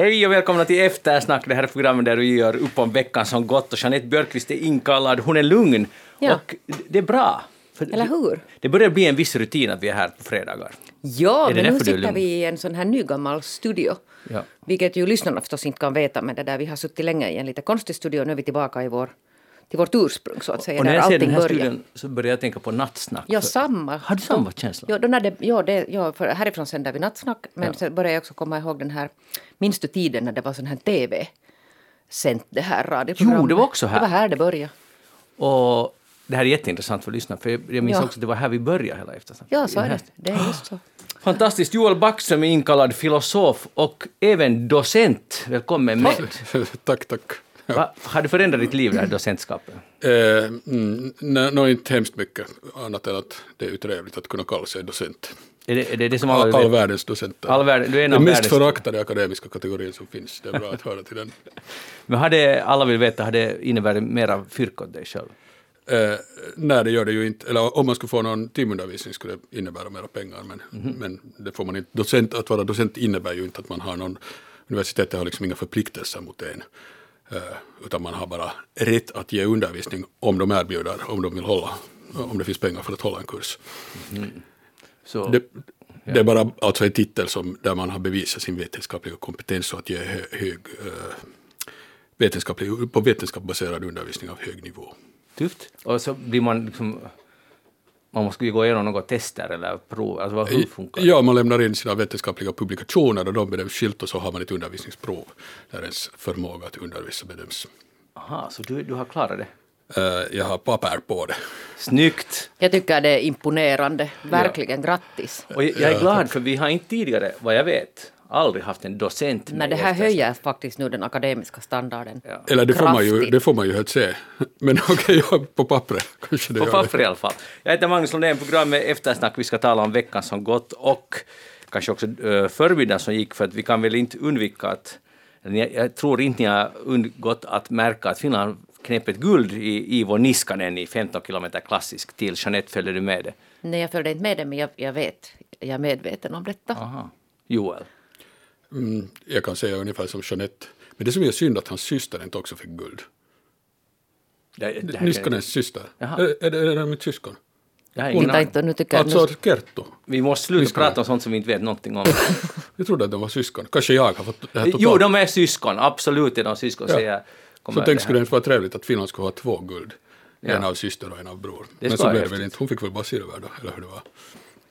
Hej och välkomna till Eftersnack, det här är programmet där vi gör upp om veckan som gått och Jeanette Björkqvist är inkallad, hon är lugn Ja. och det är bra. Eller hur? Det börjar bli en viss rutin att vi är här på fredagar. Ja, men nu sitter vi i en sån här nygammal studio. Ja. Vilket ju lyssnarna förstås inte kan veta, men det där, vi har suttit länge i en lite konstig studio nu är vi tillbaka i vår, till vårt ursprung så att säga. Och när jag ser den här börjar. studion så börjar jag tänka på nattsnack. Ja, samma. Har du samma känsla? Ja, då när det, ja, det, ja, för härifrån sänder vi nattsnack, men Ja. sen börjar jag också komma ihåg den här, minns du tiden när det var sån här TV? Sänt det här radioprogrammet. Jo, det var också här. Det var här det började. Och det här är jätteintressant för lyssnarna, för jag jag minns Ja. också att det var här vi började hela eftersnack. Ja, så är det. Det är just så. Fantastiskt. Joel Backström är inkallad filosof och även docent. Välkommen med. tack, tack. Va, har du förändrat ditt liv, det här docentskapet? Eh, mm, nej, nå, inte hemskt mycket annat än att det är ju trevligt att kunna kalla sig docent. Är det är det, det som alla All, all världens docenter. All världen- du är en den mest världens- föraktade akademiska kategorin som finns. Det är bra att höra till den. Men har det, alla vill veta, har det inneburit mera fyrk åt dig själv? Eh, nej, det gör det ju inte. Eller om man skulle få någon timundervisning skulle det innebära mera pengar. Men, Mhm. men det får man inte. Docent, att vara docent innebär ju inte att man har någon... Universitetet har liksom inga förpliktelser mot en. Eh, utan man har bara rätt att ge undervisning om de erbjuder, om de vill hålla, om det finns pengar för att hålla en kurs. Så, Det, det är bara alltså en titel som, där man har bevisat sin vetenskapliga kompetens och att ge hö, hög, eh, vetenskaplig, på vetenskap baserad undervisning av hög nivå. tufft. Och så blir man liksom... Man måste ju gå igenom några tester eller prov. Alltså, vad, hur funkar det? Ja, man lämnar in sina vetenskapliga publikationer och de bedöms skilt och så har man ett undervisningsprov där ens förmåga att undervisa bedöms. Aha, så du, du har klarat det? Eh, jag har papper på det. Snyggt! Jag tycker det är imponerande. Verkligen, grattis. Och jag jag är glad för vi har inte tidigare, vad jag vet, aldrig haft en docent Men med det i här Eftersnack. höjer faktiskt nu den akademiska standarden. Ja. Eller det får, man ju, det får man ju helt se. Men okej, ja, på pappret kanske det På det. i alla fall. Jag heter Magnus Lundén, programmet Eftersnack. Vi ska tala om veckan som gått och kanske också uh, förmiddagen som gick, för att vi kan väl inte undvika att... jag tror inte ni har undgått att märka att Finland knep ett guld i Ivo Niskanen i 15 kilometer klassisk till. Jeanette, följde du med det? Nej, jag följde inte med det, men jag, jag vet. Jag är medveten om detta. Aha. Joel? Mm, jag kan säga ungefär som Jeanette. Men det som är synd att hans syster inte också fick guld. Det, det här- Niskanens syster. Jaha. Är, är, det, är det mitt syskon? Jag har ingen Inte, aning. inte, nu tycker jag, Alltså nu, Kerttu. Vi måste sluta Niskanen. prata om sånt som vi inte vet någonting om. Jag trodde att de var syskon. Kanske jag har fått det här totalt. jo, de är syskon. Absolut är de syskon. Ja. Så kommer tänk det skulle det inte vara trevligt att Finland skulle ha två guld. Ja. En av syster och en av bror. Det Men så blev det väl inte. Hon fick väl bara silver då, eller hur det var.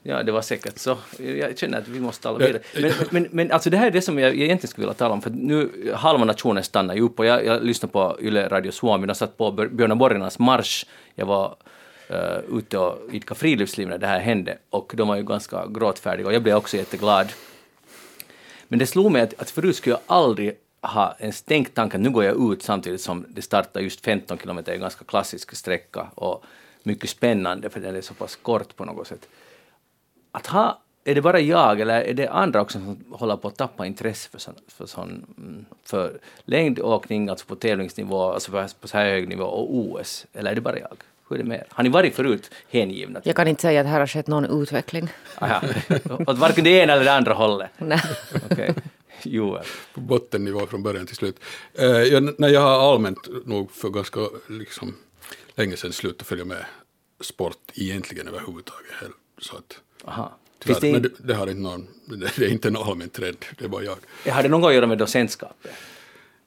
Ja, det var säkert så. Jag känner att vi måste tala vidare. Men, men, men alltså det här är det som jag egentligen skulle vilja tala om, för nu halva nationen stannar ju upp och jag, jag lyssnade på Yle Radio Suomi, de satt på Björn Borgarnas marsch. Jag var uh, ute och idkade friluftsliv när det här hände och de var ju ganska gråtfärdiga och jag blev också jätteglad. Men det slog mig att, att förut skulle jag aldrig ha ens tänkt tanken nu går jag ut samtidigt som det startar just 15 kilometer, en ganska klassisk sträcka och mycket spännande för den är så pass kort på något sätt. Att ha, är det bara jag eller är det andra också som håller på att tappa intresse för, sån, för, sån, mm, för längdåkning, alltså på tävlingsnivå, alltså på, på så här hög nivå och OS? Eller är det bara jag? Hur är det med? Har ni varit förut hängivna? jag kan inte säga att här har skett någon utveckling. Aha. Åt varken det ena eller det andra hållet? Nej. Okej. Joel. På bottennivå från början till slut. Eh, jag, när jag har allmänt nog för ganska liksom, länge sedan slutat följa med sport egentligen överhuvudtaget. Så att, Aha. tyvärr, det, men det, det, har inte någon, det är inte en allmän trend, det är bara jag. har det något att göra med docentskapet?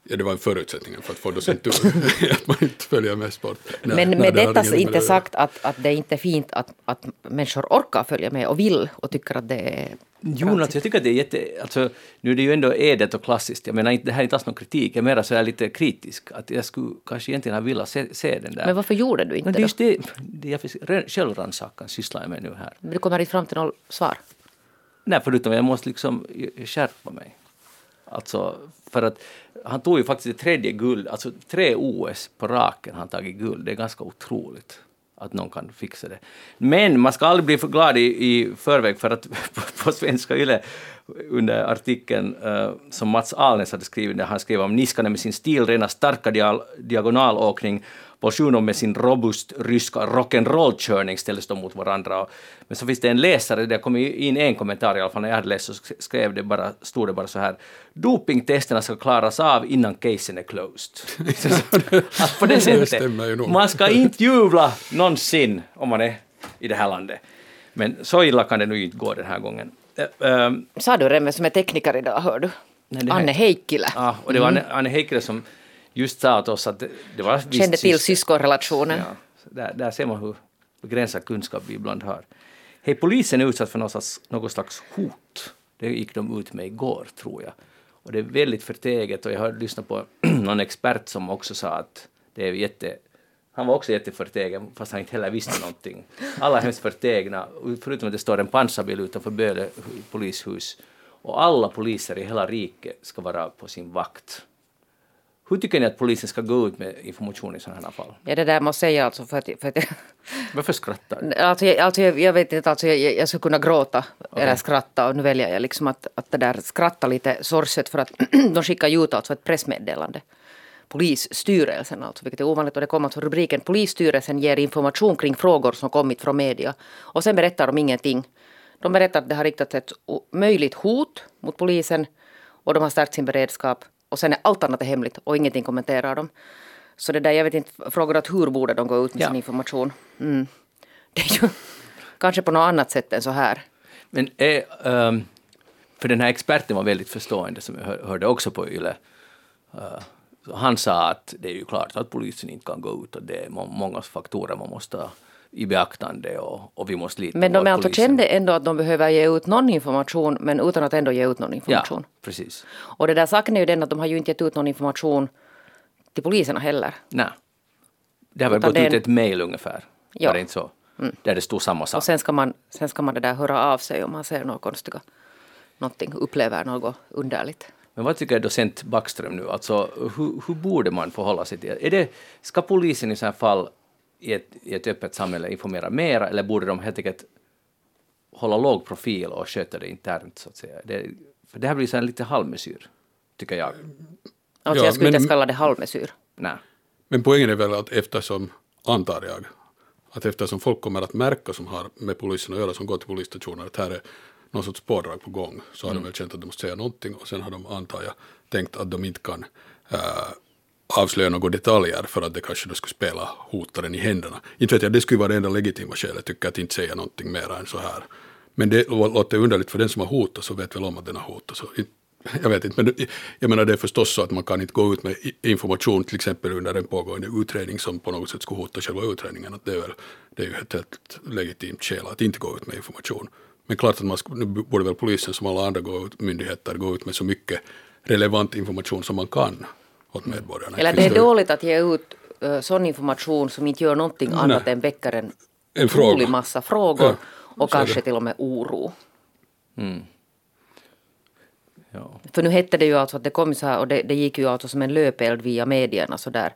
Ja, det var en förutsättning för att få docentur, att man inte följer med sport. Nej, Men med det detta ingenting inte med det att sagt att, att det är inte är fint att, att människor orkar följa med och vill och tycker att det är Jo, alltså, jag tycker att det är jätte... Alltså, nu är det ju ändå edet och klassiskt. Jag menar, det här är inte alls någon kritik. Jag menar så är lite kritisk. Att jag skulle kanske egentligen ha velat se, se den där. Men varför gjorde du inte Men det just det, det jag självrannsakan sysslar jag med nu här. Du kommer inte fram till något svar. Nej, förutom jag måste liksom skärpa mig. Alltså, för att han tog ju faktiskt det tredje guld, alltså tre OS på raken har han tagit guld. Det är ganska otroligt att någon kan fixa det. Men man ska aldrig bli för glad i, i förväg för att på, på svenska YLE under artikeln uh, som Mats Alnes hade skrivit, där han skrev om Niskanen med sin stilrena starka dia diagonalåkning Bolsjunov med sin robust ryska rock'n'roll-körning ställdes de mot varandra. Men så finns det en läsare, det kom in en kommentar i alla fall när jag hade läst, så skrev det bara, stod det bara så här, dopingtesterna ska klaras av innan casen är closed. att på det sättet, man ska inte jubla någonsin om man är i det här landet. Men så illa kan det nu inte gå den här gången. Um, Sa du Remme som är tekniker idag, hör du? Nej, Anne Heikkilä. Ja, och det var mm. Anne, Anne Heikkilä som just sa åt oss att det, det var... Kände till syskonrelationen. Ja, där, där ser man hur begränsad kunskap vi ibland har. Hej, polisen är utsatt för något slags, något slags hot. Det gick de ut med igår, tror jag. Och det är väldigt förteget och jag har lyssnat på någon expert som också sa att det är jätte... Han var också jätteförtegen, fast han inte heller visste någonting. Alla är hemskt förtegna, förutom att det står en pansarbil utanför Böle polishus. Och alla poliser i hela riket ska vara på sin vakt. Hur tycker ni att polisen ska gå ut med information i sådana här fall? Ja, det där måste jag säga alltså för att... För att Varför skrattar du? Alltså, jag, alltså, jag, jag vet inte, alltså, jag, jag skulle kunna gråta okay. eller skratta och nu väljer jag liksom att, att det där skratta lite sorgset för att de skickar ut alltså ett pressmeddelande. Polisstyrelsen alltså, vilket är ovanligt och det kommer alltså rubriken Polisstyrelsen ger information kring frågor som kommit från media. Och sen berättar de ingenting. De berättar att det har riktats ett möjligt hot mot polisen och de har stärkt sin beredskap och sen är allt annat hemligt och ingenting kommenterar de. Så det där, jag vet inte, frågar att hur borde de gå ut med ja. sin information? Mm. Det är ju kanske på något annat sätt än så här. Men är, um, för den här experten var väldigt förstående som jag hörde också på YLE. Uh, han sa att det är ju klart att polisen inte kan gå ut och det är många faktorer man måste i beaktande och, och vi måste lita Men de alltså kände ändå att de behöver ge ut någon information men utan att ändå ge ut någon information. Ja, precis. Och det där saken är ju den att de har ju inte gett ut någon information till poliserna heller. Nej. Det har väl gått ut ett mejl ungefär. Ja. Var det inte så? Mm. Där det stod samma sak. Och sen ska man, sen ska man det där höra av sig om man ser något konstiga, någonting, upplever något underligt. Men vad tycker docent Backström nu? Alltså, hur, hur borde man förhålla sig till det? Ska polisen i så här fall i ett, i ett öppet samhälle informera mera eller borde de helt enkelt hålla låg profil och sköta det internt så att säga? Det, för det här blir så lite halvmesyr, tycker jag. Alltså ja, jag skulle men, inte kalla det halvmesyr. Nej. Men poängen är väl att eftersom, antar jag, att eftersom folk kommer att märka som har med polisen att göra, som går till polisstationen, att här är någon sorts pådrag på gång, så har mm. de väl känt att de måste säga någonting och sen har de, antar jag, tänkt att de inte kan äh, avslöja några detaljer för att det kanske då skulle spela hotaren i händerna. Inte vet jag, det skulle vara det enda legitima skälet, tycker jag, att inte säga någonting mer än så här. Men det låter underligt för den som har hotat så vet väl om att den har hotat. Så jag vet inte, men jag menar det är förstås så att man kan inte gå ut med information till exempel under en pågående utredning som på något sätt skulle hota själva utredningen. Att det, är väl, det är ju ett helt legitimt skäl att inte gå ut med information. Men klart att man nu borde väl polisen som alla andra gå ut, myndigheter gå ut med så mycket relevant information som man kan åt medborgarna. Eller det är dåligt att ge ut uh, sån information som inte gör någonting Nej. annat än väcker en, en otrolig massa frågor ja, och kanske till och med oro. Mm. Ja. För nu hette det ju alltså att det kom så här och det, det gick ju alltså som en löpeld via medierna så där.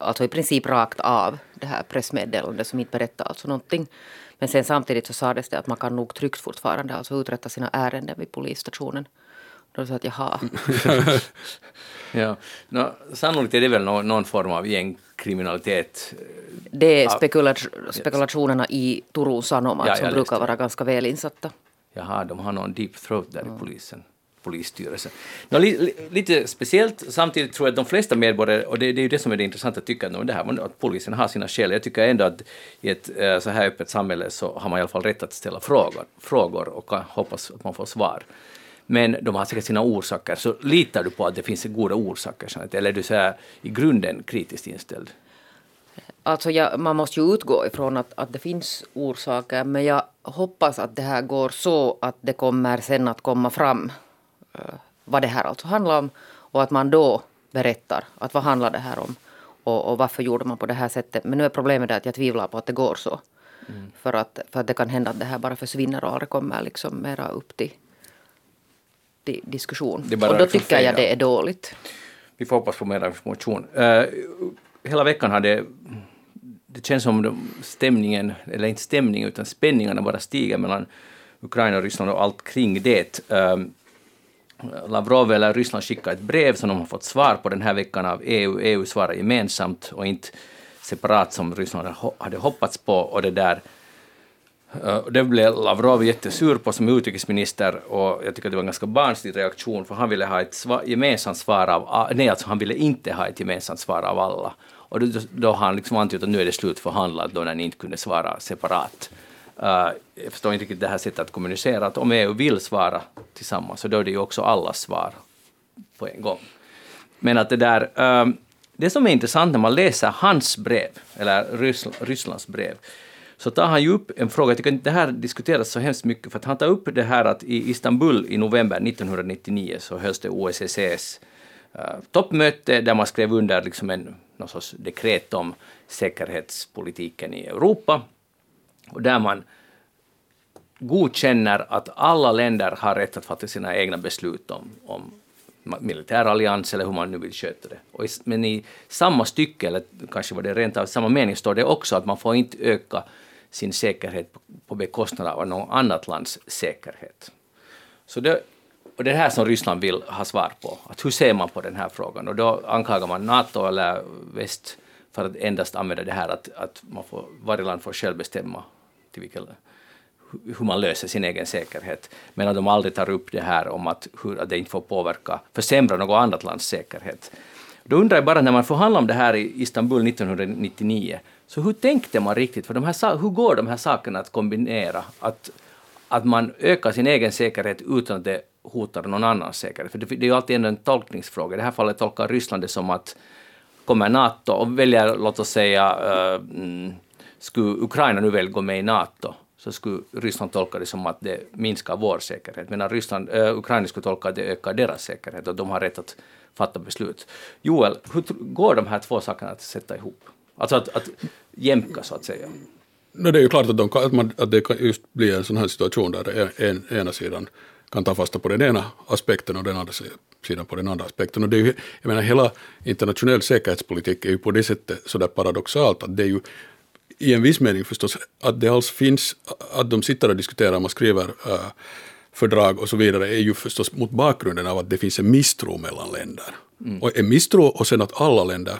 Alltså i princip rakt av det här pressmeddelandet som inte berättade alltså någonting. Men sen samtidigt så sades det att man kan nog tryggt fortfarande alltså uträtta sina ärenden vid polisstationen. Då sa att jaha. ja. No, sannolikt är det väl någon, någon form av gängkriminalitet. Det är spekula spekulationerna i Turun Sanomat ja, som brukar vara ganska väl insatta. Jaha, de har någon deep throat där mm. i polisen polisstyrelsen. No, li, li, lite speciellt, samtidigt tror jag att de flesta medborgare, och det, det är ju det som är det intressanta, att, det här, att polisen har sina skäl. Jag tycker ändå att i ett äh, så här öppet samhälle så har man i alla fall rätt att ställa frågor, frågor och hoppas att man får svar. Men de har säkert sina orsaker. Så litar du på att det finns goda orsaker? Eller är du så här, i grunden kritiskt inställd? Alltså jag, man måste ju utgå ifrån att, att det finns orsaker men jag hoppas att det här går så att det kommer sen att komma fram uh, vad det här alltså handlar om och att man då berättar att vad handlar det här om och, och varför gjorde man på det här sättet. Men nu är problemet att jag tvivlar på att det går så. Mm. För, att, för att det kan hända att det här bara försvinner och aldrig kommer liksom mera upp till diskussion. och då liksom tycker jag det är dåligt. Vi får hoppas på mer information. Uh, hela veckan har det det känns som stämningen, eller inte stämningen utan spänningarna bara stiger mellan Ukraina och Ryssland och allt kring det. Uh, Lavrov eller Ryssland skickade ett brev som de har fått svar på den här veckan av EU. EU svarar gemensamt och inte separat som Ryssland hade hoppats på. Och det där Eh, det blev Lavrov jättesur på som utrikesminister och jag tycker det var en ganska barnslig reaktion för han ville ha ett gemensamt svar av, nej alltså han ville inte ha ett gemensamt svar av alla. Och då, då har han liksom antytt att nu är det slutförhandlat då när ni inte kunde svara separat. Uh, jag förstår inte riktigt det här sättet att kommunicera, att om EU vill svara tillsammans så då är det ju också allas svar på en gång. Men att det där, uh, det som är intressant när man läser hans brev, eller Rysslands brev, så tar han ju upp en fråga, jag tycker inte det här diskuteras så hemskt mycket, för att han tar upp det här att i Istanbul i november 1999 så hölls det OSSEs uh, eh, toppmöte där man skrev under liksom en någon sorts dekret om säkerhetspolitiken i Europa, och där man godkänner att alla länder har rätt att fatta sina egna beslut om, om militär allians eller hur man nu vill sköta det. Och i, men i samma stycke, eller kanske var det rent av samma mening, står det också att man får inte öka sin säkerhet på, bekostnad av något annat lands säkerhet. Så det, och det är det här som Ryssland vill ha svar på. Att hur ser man på den här frågan? Och då anklagar man NATO eller väst för att endast använda det här att, att man får, varje land får själv bestämma till vilket, hur man löser sin egen säkerhet. Men att de aldrig tar upp det här om att, hur, att det inte får påverka, försämra något annat lands säkerhet. Då undrar jag bara när man förhandlade om det här i Istanbul 1999, så hur tänkte man riktigt? För de här, hur går de här sakerna att kombinera? Att, att man ökar sin egen säkerhet utan att det hotar någon annans säkerhet. För det, det är ju alltid en tolkningsfråga. I det här fallet tolkar Ryssland det som att kommer NATO och väljer, låt oss säga, uh, skulle Ukraina nu väl gå med i NATO, så skulle Ryssland tolka det som att det minskar vår säkerhet, medan Ryssland, äh, Ukraina skulle tolka att det ökar deras säkerhet och de har rätt att fatta beslut. Joel, hur går de här två sakerna att sätta ihop? Alltså att, att jämka så att säga? No, det är ju klart att, de, att, man, att det kan just bli en sån här situation där en, ena sidan kan ta fasta på den ena aspekten och den andra sidan på den andra aspekten. Och det är ju, jag menar, hela internationell säkerhetspolitik är ju på det sättet sådär paradoxalt att det är ju i en viss mening förstås att det alls finns, att de sitter och diskuterar, man skriver uh, fördrag och så vidare är ju förstås mot bakgrunden av att det finns en misstro mellan länder. Mm. Och en misstro och sen att alla länder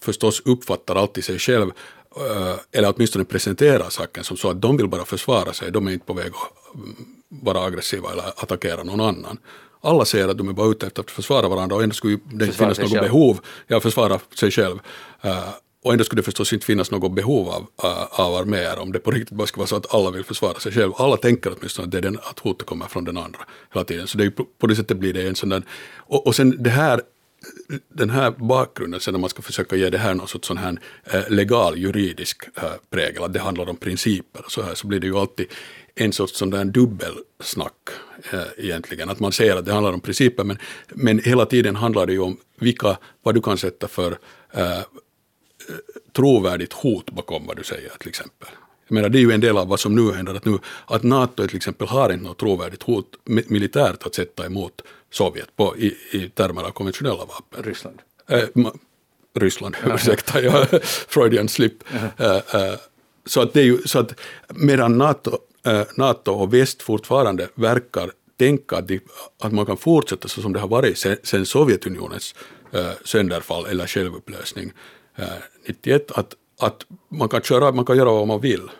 förstås uppfattar alltid sig själv uh, eller åtminstone presenterar saken som så att de vill bara försvara sig, de är inte på väg att vara aggressiva eller attackera någon annan. Alla säger att de är bara ute efter att försvara varandra och ändå skulle det inte finnas något själv. behov, ja försvara sig själv. Uh, och ändå skulle det förstås inte finnas något behov av, av arméer om det på riktigt bara skulle vara så att alla vill försvara sig själv. Alla tänker åtminstone att, det är den, att hotet kommer från den andra hela tiden. Så det är, på det sättet blir det en sån där... Och, och sen det här den här bakgrunden, sen när man ska försöka ge det här någon sorts sån här eh, legal juridisk eh, prägel, att det handlar om principer och så här, så blir det ju alltid en sorts sån där dubbelsnack äh, egentligen. Att man säger att det handlar om principer, men, men hela tiden handlar det ju om vilka, vad du kan sätta för äh, trovärdigt hot bakom vad du säger till exempel. Jag menar, det är ju en del av vad som nu händer, att, nu, att NATO till exempel har inte något trovärdigt hot militärt att sätta emot Sovjet på, i, i termer av konventionella vapen. Ryssland? Eh, Ryssland, ursäkta, ja, Freudian slip. Eh, eh, så att det är ju, så att medan NATO, eh, NATO och väst fortfarande verkar tänka att, de, att man kan fortsätta så som det har varit sen, sen Sovjetunionens eh, sönderfall eller självupplösning eh, 91, att, att man kan, köra, man kan göra vad man vill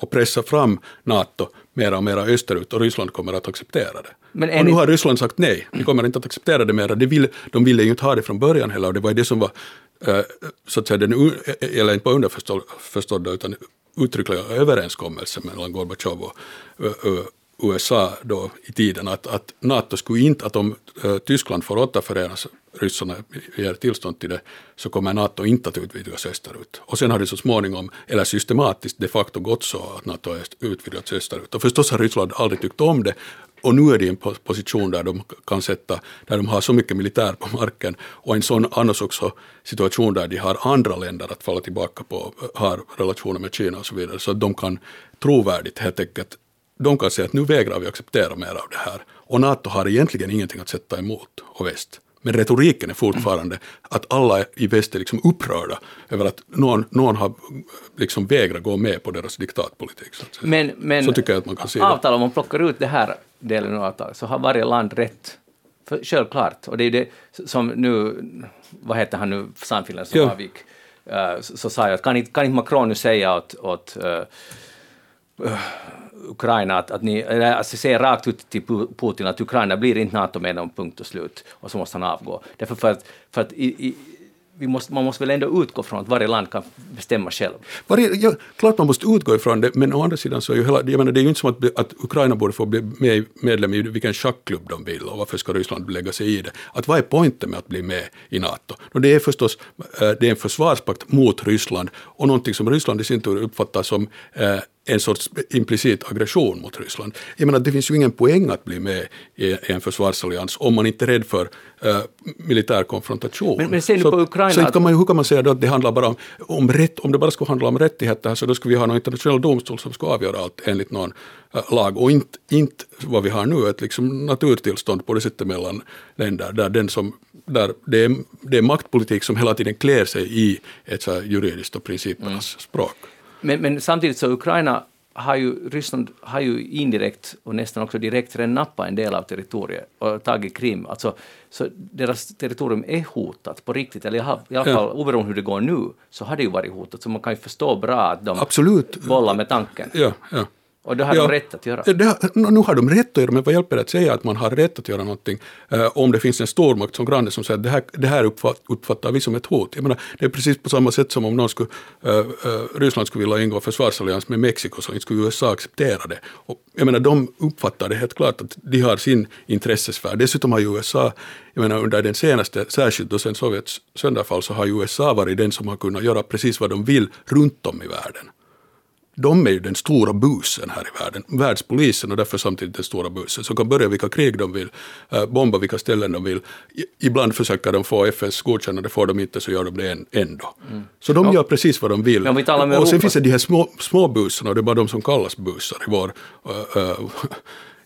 och pressa fram NATO mera och mera österut och Ryssland kommer att acceptera det. Men och nu har Ryssland sagt nej, vi kommer inte att acceptera det mera. Det vill, de ville ju inte ha det från början heller och det var det som var uh, så att säga den, eller inte bara underförstådda utan uttryckliga överenskommelse mellan Gorbatjov och USA då i tiden att, att NATO skulle inte, att om eh, Tyskland får återförenas, ryssarna ger tillstånd till det, så kommer NATO inte att utvidgas österut. Och sen har det så småningom, eller systematiskt de facto gått så att NATO har utvidgats österut. Och förstås har Ryssland aldrig tyckt om det och nu är de i en position där de kan sätta, där de har så mycket militär på marken och en sån annars också situation där de har andra länder att falla tillbaka på, har relationer med Kina och så vidare, så att de kan trovärdigt helt enkelt, de kan säga att nu vägrar vi acceptera mer av det här. Och NATO har egentligen ingenting att sätta emot, och väst. Men retoriken är fortfarande att alla i väst är liksom upprörda över att någon, någon har liksom vägrat gå med på deras diktatpolitik. Så, men, men så tycker jag att man kan se avtal, om man plockar ut det här delen av avtalet, så har varje land rätt För, självklart. Och det är det som nu, vad heter han nu, Sannfinland som Ja. avgick, eh, så, så sa jag att kan inte, kan inte Macron nu säga åt, åt eh, Ukraina att, att ni, eller, alltså säger rakt ut till Putin att Ukraina blir inte NATO-medlem, punkt och slut, och så måste han avgå. Därför för att, för att i, i, vi måste, man måste väl ändå utgå från att varje land kan bestämma själv. Varje, ja, klart man måste utgå ifrån det, men å andra sidan så är ju hela, jag menar, det är ju inte som att, att Ukraina borde få bli med, medlem i vilken schackklubb de vill och varför ska Ryssland lägga sig i det. Att vad är poängen med att bli med i NATO? Och det är förstås eh, det är en försvarspakt mot Ryssland och någonting som Ryssland i sin tur uppfattar som eh, en sorts implicit aggression mot Ryssland. Jag menar, det finns ju ingen poäng att bli med i en försvarsallians om man inte är rädd för eh, militär konfrontation. Men- men ser så, på Ukraina så kan man, hur kan man säga att det handlar bara om, om rätt, om det bara skulle handla om rättigheter så då skulle vi ha någon internationell domstol som ska avgöra allt enligt någon eh, lag och inte, inte vad vi har nu, ett liksom naturtillstånd på det sättet mellan länder där, den som, där det, är, det är maktpolitik som hela tiden klär sig i ett så juridiskt och principernas språk. Men, men samtidigt så Ukraina har ju, Ryssland har ju indirekt och nästan också direkt redan nappat en del av territoriet och tagit Krim. Alltså, så deras territorium är hotat på riktigt, eller i alla i alla Ja. fall oberoende hur det går nu, så har det ju varit hotat. Så man kan ju förstå bra att de Absolut. bollar med tanken. Ja, ja. Och det har Ja. de rätt att göra. Det, nu har de rätt att göra, men vad hjälper det att säga att man har rätt att göra någonting eh, om det finns en stormakt som granne som säger att det här, det här uppfatt, uppfattar vi som ett hot. Jag menar, det är precis på samma sätt som om någon skulle, eh, Ryssland skulle vilja ingå försvarsallians med Mexiko så inte skulle USA acceptera det. Och, jag menar, de uppfattar det helt klart att de har sin intressesfär. Dessutom har ju USA, jag menar under den senaste, särskilt då sen Sovjets sönderfall, så har ju USA varit den som har kunnat göra precis vad de vill runt om i världen de är ju den stora busen här i världen, världspolisen och därför samtidigt den stora busen som kan börja vilka krig de vill, eh, bomba vilka ställen de vill. Ibland försöker de få FNs godkännande, får de inte så gör de det ändå. Så de gör precis vad de vill. Men om vi talar och sen Europa- finns det de här små, små busarna och det är bara de som kallas busar i vår eh, eh,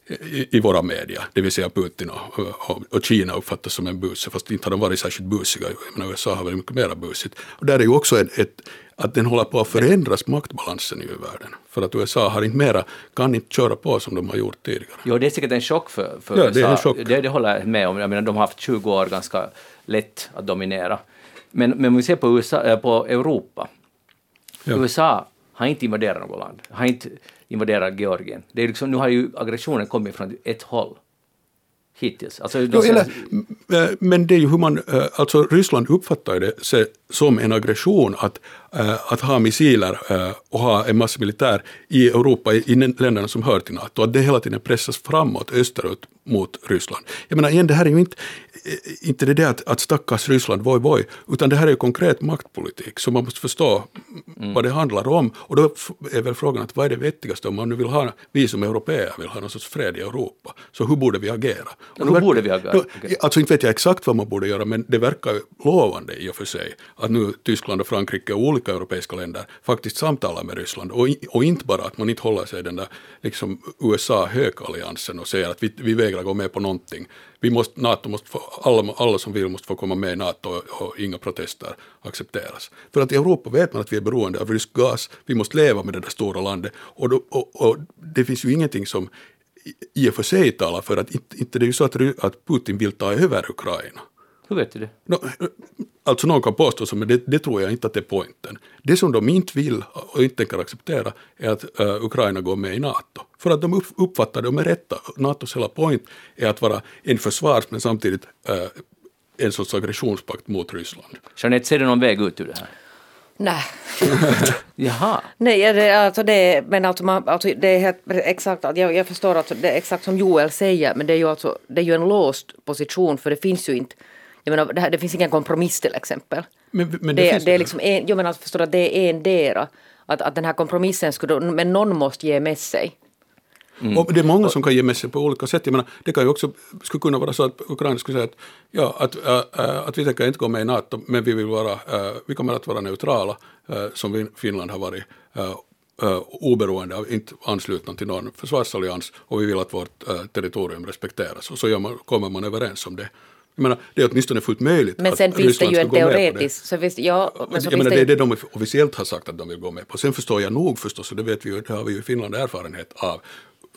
i, i våra media, det vill säga Putin och, och, och Kina uppfattas som en bus, fast inte har de varit särskilt busiga. Menar, USA har varit mycket mer busigt. Och där är ju också ett, ett, att den håller på att förändras maktbalansen i världen. För att USA har inte mera, kan inte köra på som de har gjort tidigare. Jo, det är säkert en chock för, för Ja, USA. det är en chock. Det, det håller jag med om. Jag menar, de har haft 20 år ganska lätt att dominera. Men, men om vi ser på, USA, eh, på Europa. Ja. USA har inte invaderat något land. Har inte invaderat Georgien. Det är liksom, nu har ju aggressionen kommit från ett håll. Hittills. Alltså, Jo, eller, eh, men det är ju hur man, eh, alltså Ryssland uppfattar det som en aggression att, att ha missiler eh, och ha en massa militär i Europa, i länderna som hör till NATO, att det hela tiden pressas framåt, österut mot Ryssland. Jag menar igen, det här är ju inte, eh, inte det där att, att stackars Ryssland, voj voj, utan det här är ju konkret maktpolitik, så man måste förstå vad det handlar om. Och då är väl frågan att vad är det vettigaste om man nu vill ha, vi som europeer vill ha någon sorts fred i Europa, så hur borde vi agera? Och hur borde vi agera? då-. Alltså inte vet jag exakt vad man borde göra, men det verkar ju lovande i och för sig att nu Tyskland och Frankrike och olika europeiska länder faktiskt samtalar med Ryssland och, och inte bara att man inte håller sig i den där liksom USA-högalliansen och säger att vi, vi vägrar gå med på någonting. Vi måste, NATO måste få, alla, alla som vill måste få komma med i NATO och, och inga protester accepteras. För att i Europa vet man att vi är beroende av rysk gas, vi måste leva med det där stora landet och, då, och, och det finns ju ingenting som i- och för sig talar för att inte, inte det är ju så att, att Putin vill ta över Ukraina hur vet du det? No, alltså någon kan påstå så, men det, det tror jag inte att det är poängen. Det som de inte vill och inte tänker acceptera är att eh, Ukraina går med i NATO. För att de upp, uppfattar det med rätta. NATOs hela poäng är att vara en försvars men samtidigt eh, en sorts aggressionspakt mot Ryssland. Jeanette, ser du någon väg ut ur det här? Nej. Jaha. Nej, det, alltså det, men alltså, man, alltså det är helt exakt, jag, jag förstår att det är exakt som Joel säger, men det är ju alltså, det är ju en låst position för det finns ju inte, jag menar, det, här, det finns ingen kompromiss till exempel. Men, men det, det, finns det är liksom en, jag menar, förstår att det är en dera, att, att den här kompromissen skulle, men någon måste ge med sig. Och det är många som kan ge med sig på olika sätt. Jag menar, det kan ju också skulle kunna vara så att Ukraina skulle säga att, ja, att, äh, äh, att vi tänker inte gå med i NATO, men vi, vill vara, äh, vi kommer att vara neutrala, äh, som vi, Finland har varit, äh, oberoende av, inte anslutna till någon försvarsallians, och vi vill att vårt territorium respekteras. Och så man, kommer man överens om det. Jag menar, det är åtminstone fullt möjligt Men att sen finns det Ryssland ju ska en det. teoretisk, så finns, ja, men så jag finns menar, det, det är ju- det de officiellt har sagt att de vill gå med på. Sen förstår jag nog förstås, och det vet vi ju, det har vi ju i Finland erfarenhet av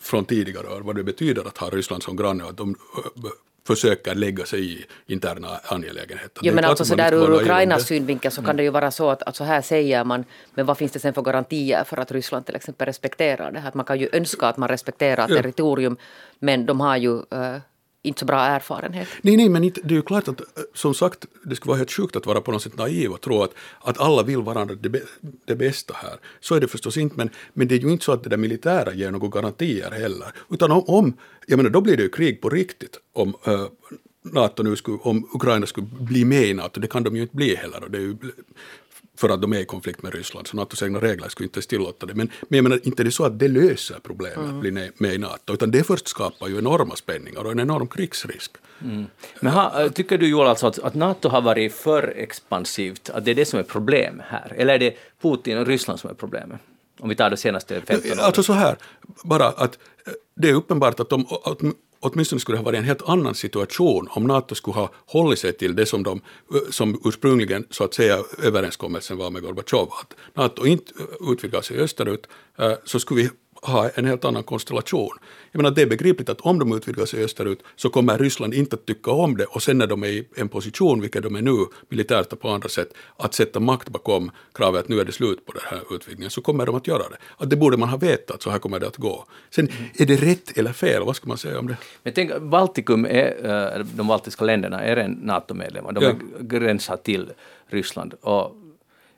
från tidigare år, vad det betyder att ha Ryssland som granne och att de ö, försöker lägga sig i interna angelägenheter. Jo, Det men alltså att så man där inte ur Ukrainas synvinkel så kan det ju vara så att, att så här säger man, men vad finns det sen för garantier för att Ryssland till exempel respekterar det här? Att man kan ju önska att man respekterar Ja. territorium, men de har ju eh, inte så bra erfarenhet. Nej, nej, men inte, det är ju klart att eh, som sagt, det skulle vara helt sjukt att vara på något sätt naiv och tro att, att alla vill varandra det, det bästa här. Så är det förstås inte, men, men det är ju inte så att det där militära ger några garantier heller. Utan om, om jag menar, då blir det ju krig på riktigt om uh, NATO nu skulle, om Ukraina skulle bli med i NATO, det kan de ju inte bli heller. Och det är ju, för att de är i konflikt med Ryssland, så NATOs egna regler skulle inte ens tillåta det. Men, men jag menar, inte är det så att det löser problemet att bli med i NATO, utan det först skapar ju enorma spänningar och en enorm krigsrisk. Men ha, äh, tycker du Joel alltså att, att NATO har varit för expansivt, att det är det som är problem här? Eller är det Putin och Ryssland som är problemet? Om vi tar det senaste 15 åren. Alltså så här, bara att eh, det är uppenbart att de att, åtminstone skulle det ha varit en helt annan situation om NATO skulle ha hållit sig till det som, de, eh, som ursprungligen så att säga överenskommelsen var med Gorbatjov, att NATO inte eh, utvidgar sig österut, eh, så skulle vi ha en helt annan konstellation. Jag menar, det är begripligt att om de utvidgar sig österut så kommer Ryssland inte att tycka om det och sen när de är i en position, vilket de är nu, militärt och på andra sätt, att sätta makt bakom kravet att nu är det slut på den här utvidgningen, så kommer de att göra det. Att det borde man ha vetat, så här kommer det att gå. Sen, är det rätt eller fel? Vad ska man säga om det? Men tänk, Baltikum är, äh, de baltiska länderna är en NATO-medlemmar, de Ja. gränsar till Ryssland. Och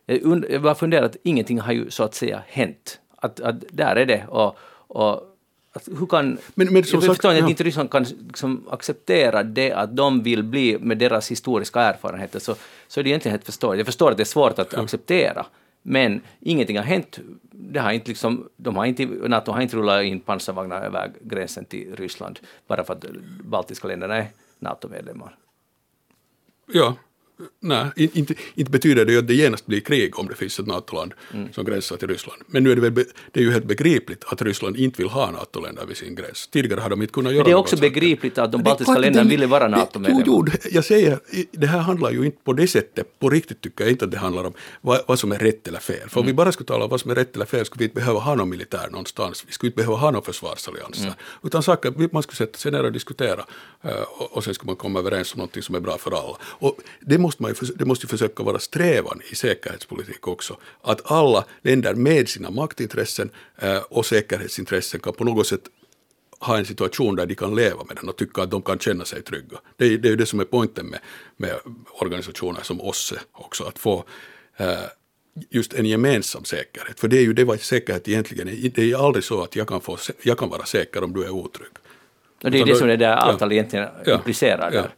jag, und, jag bara funderar att ingenting har ju så att säga hänt. Att, att där är det. Och, och att hur kan... Men- men jag förstår ja. att inte Ryssland kan liksom acceptera det att de vill bli, med deras historiska erfarenheter, så, så är det egentligen helt förståeligt. Jag förstår att det är svårt att acceptera, men ingenting har hänt. Det har inte liksom, de har inte, NATO har inte rullat in pansarvagnar över gränsen till Ryssland bara för att de baltiska länderna är NATO-medlemmar. Ja, nej, in- inte, inte betyder det ju att det genast blir krig om det finns ett NATO-land som gränsar till Ryssland. Men nu är det, väl det är ju helt begripligt att Ryssland inte vill ha NATO-länder vid sin gräns. Tidigare har de inte kunnat göra Men det är också begripligt att de Det baltiska klart, länderna det- ville vara det- NATO-medlemmar. Jo, jo, jag säger, det här handlar ju inte på det sättet, på riktigt tycker jag inte att det handlar om vad, vad som är rätt eller fel. För om vi bara skulle tala om vad som är rätt eller fel skulle vi inte behöva ha någon militär någonstans, vi skulle inte behöva ha någon försvarsallianser. Utan saker, man skulle sätta sig ner och diskutera eh, och, och sen skulle man komma överens om någonting som är bra för alla. Och det måste, man ju, det måste ju försöka vara strävan i säkerhetspolitik också, att alla länder med sina maktintressen eh, och säkerhetsintressen kan på något sätt ha en situation där de kan leva med den och tycka att de kan känna sig trygga. Det är, det är ju det som är poängen med, med organisationer som OSSE också, att få eh, just en gemensam säkerhet. För det är ju det vad säkerhet egentligen är. Det är ju aldrig så att jag kan, få, jag kan vara säker om du är otrygg. Och det är Utan det som det där ja. avtalet egentligen Ja. implicerar. Ja. Där.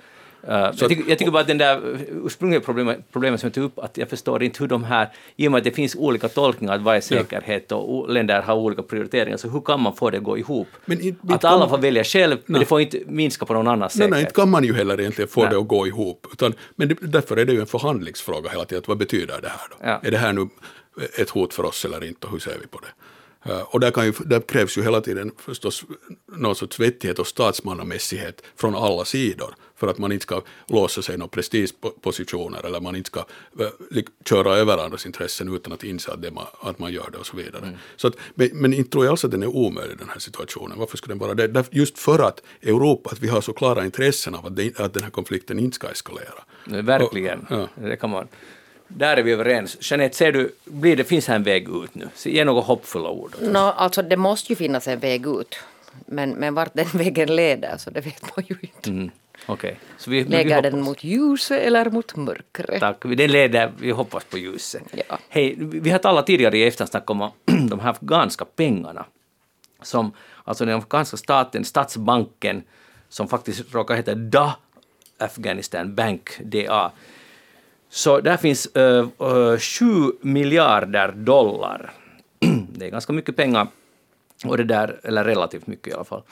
Uh, jag, tycker, jag tycker bara att den där ursprungliga problemet, problemet som jag tog upp, att jag förstår inte hur de här, i och med att det finns olika tolkningar av vad är säkerhet och länder har olika prioriteringar, så hur kan man få det att gå ihop? Men inte- inte att kan alla man- får välja själv, men Nej. det får inte minska på någon annans Nej, säkerhet. nej, inte kan man ju heller egentligen få Nej. det att gå ihop. Utan, men det, därför är det ju en förhandlingsfråga hela tiden. Vad betyder det här då? Ja. Är det här nu ett hot för oss eller inte och hur ser vi på det? Eh, och där, ju, där krävs ju hela tiden förstås någon sorts vettighet och statsmannamässighet från alla sidor för att man inte ska låsa sig i några prestigepositioner eller man inte ska eh, köra över andras intressen utan att inse att, det man, att man gör det och så vidare. Så att, men, men inte tror jag alls att den är omöjlig den här situationen. Varför skulle den vara det? Just för att Europa, att vi har så klara intressen av att, det, att den här konflikten inte ska eskalera. Nej, Verkligen. Och- ja. Det kan man. Där är vi överens. Jeanette, ser du, blir det, finns här en väg ut nu? Ge några hoppfulla ord. Nå, alltså det måste ju finnas en väg ut. Men, men vart den vägen leder, så det vet man ju inte. Mm. Okej. Så vi, Lägger den mot ljuset eller mot mörkret? Tack. Den leder, vi hoppas på ljuset. Ja. Hej, vi har talat tidigare i eftersnack om de här afghanska pengarna. Som, alltså den afghanska staten, statsbanken, som faktiskt råkar heta DA, Afghanistan Bank, DA. Så där finns uh, 7 miljarder dollar. det är ganska mycket pengar. Och det där, eller relativt mycket i alla fall.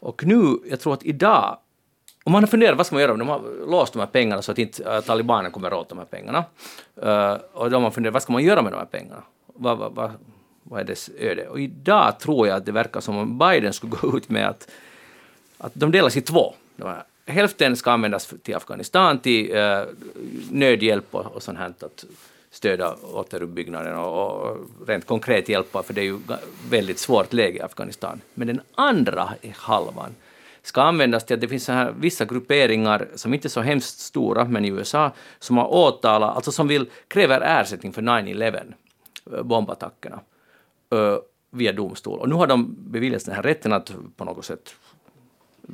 Och nu, jag tror att idag, om man har funderat vad ska man göra, de har låst de här pengarna så att inte äh, talibanerna kommer åt de här pengarna. Uh, och då har man funderat, vad ska man göra med de här pengarna? Vad, vad, vad, vad är dess öde? Och idag tror jag att det verkar som om Biden skulle gå ut med att, att de delas i två. De här, hälften ska användas till Afghanistan, till uh, nödhjälp och, och sånt här, att stödja återuppbyggnaden och, och rent konkret hjälpa, för det är ju väldigt svårt läge i Afghanistan. Men den andra halvan ska användas till att det finns så här vissa grupperingar som inte är så hemskt stora, men i USA, som har åtalat, alltså som vill, kräver ersättning för 9-11, eh, bombattackerna, eh, via domstol. Och nu har de beviljats den här rätten att på något sätt